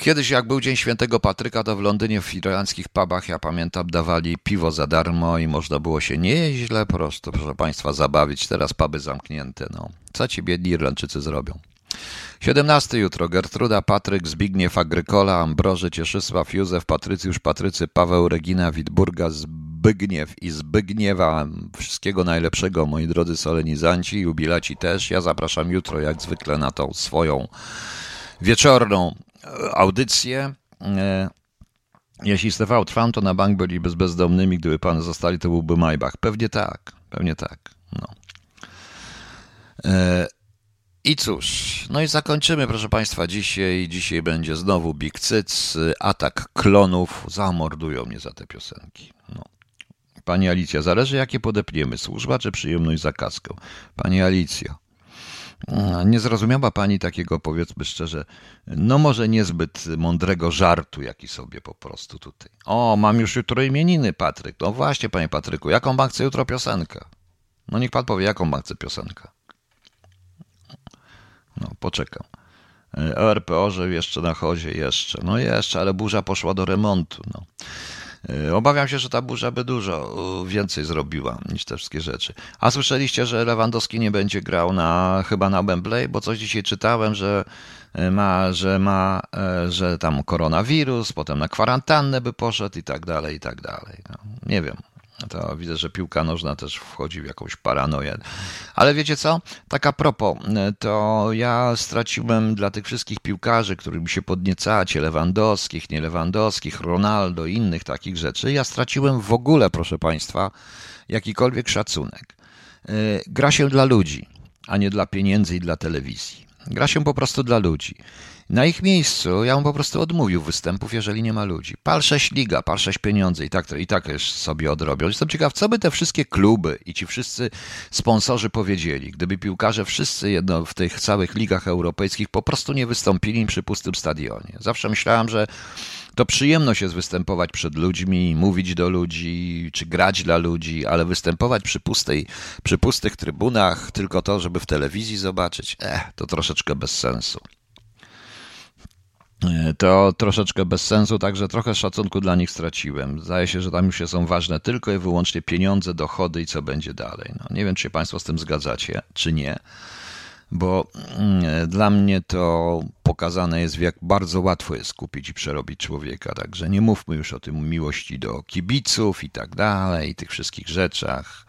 kiedyś, jak był Dzień Świętego Patryka, to w Londynie w irlandzkich pubach, ja pamiętam, dawali piwo za darmo i można było się nieźle po prostu, proszę Państwa, zabawić. Teraz puby zamknięte. No. Co ci biedni Irlandczycy zrobią? 17 jutro. Gertruda, Patryk, Zbigniew, Agrykola, Ambroży, Cieszysław, Józef, Patrycjusz, Patrycy, Paweł, Regina, Witburga, Zbygniew i Zbygniewa. Wszystkiego najlepszego, moi drodzy solenizanci, jubilaci też. Ja zapraszam jutro, jak zwykle, na tą swoją wieczorną e, audycję. E, jeśli z TV trwam, to na bank byliby z bezdomnymi. Gdyby pan zostali, to byłby Maybach. Pewnie tak, pewnie tak. No. I cóż, no i zakończymy, proszę Państwa, dzisiaj. Dzisiaj będzie znowu Big Cyc, atak klonów. Zamordują mnie za te piosenki. No. Pani Alicja, zależy jakie podepniemy, służba czy przyjemność za kaskę. Pani Alicja, nie zrozumiała pani takiego, powiedzmy szczerze, no może niezbyt mądrego żartu, jaki sobie po prostu tutaj. O, mam już jutro imieniny, Patryk. No właśnie, panie Patryku, jaką pan chce jutro piosenkę? No niech pan powie, jaką pan chce piosenkę. No, poczekam. ORPO, że jeszcze na chodzie, jeszcze. No jeszcze, ale burza poszła do remontu. No. E, obawiam się, że ta burza by dużo e, więcej zrobiła niż te wszystkie rzeczy. A słyszeliście, że Lewandowski nie będzie grał na chyba na Wembley, bo coś dzisiaj czytałem, że e, ma, że ma, że tam koronawirus, potem na kwarantannę by poszedł i tak dalej, i tak dalej. No, nie wiem to widzę, że piłka nożna też wchodzi w jakąś paranoję. Ale wiecie co? Tak a propos, to ja straciłem dla tych wszystkich piłkarzy, którymi się podniecacie, Lewandowskich, nie Lewandowskich, Ronaldo innych takich rzeczy, ja straciłem w ogóle, proszę Państwa, jakikolwiek szacunek. E, gra się dla ludzi, a nie dla pieniędzy i dla telewizji. Gra się po prostu dla ludzi. Na ich miejscu ja bym po prostu odmówił występów, jeżeli nie ma ludzi. Pal liga, pal pieniądze i tak, i tak już sobie odrobią. Jestem ciekaw, co by te wszystkie kluby i ci wszyscy sponsorzy powiedzieli, gdyby piłkarze wszyscy jedno w tych całych ligach europejskich po prostu nie wystąpili przy pustym stadionie. Zawsze myślałem, że to przyjemność jest występować przed ludźmi, mówić do ludzi, czy grać dla ludzi, ale występować przy, pustej, przy pustych trybunach, tylko to, żeby w telewizji zobaczyć, eh, to troszeczkę bez sensu. E, to troszeczkę bez sensu, także trochę szacunku dla nich straciłem. Zdaje się, że tam już są ważne tylko i wyłącznie pieniądze, dochody i co będzie dalej. No, nie wiem, czy się Państwo z tym zgadzacie, czy nie, bo mm, dla mnie to pokazane jest, jak bardzo łatwo jest kupić i przerobić człowieka. Także nie mówmy już o tym miłości do kibiców i tak dalej, i tych wszystkich rzeczach.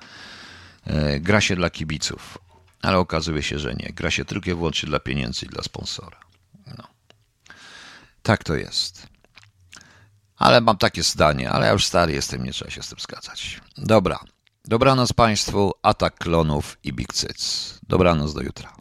E, gra się dla kibiców, ale okazuje się, że nie. Gra się tylko i wyłącznie dla pieniędzy i dla sponsora. Tak to jest. Ale mam takie zdanie, ale ja już stary jestem, nie trzeba się z tym zgadzać. Dobra. Dobranoc Państwu, atak klonów i Big Cyc. Dobranoc do jutra.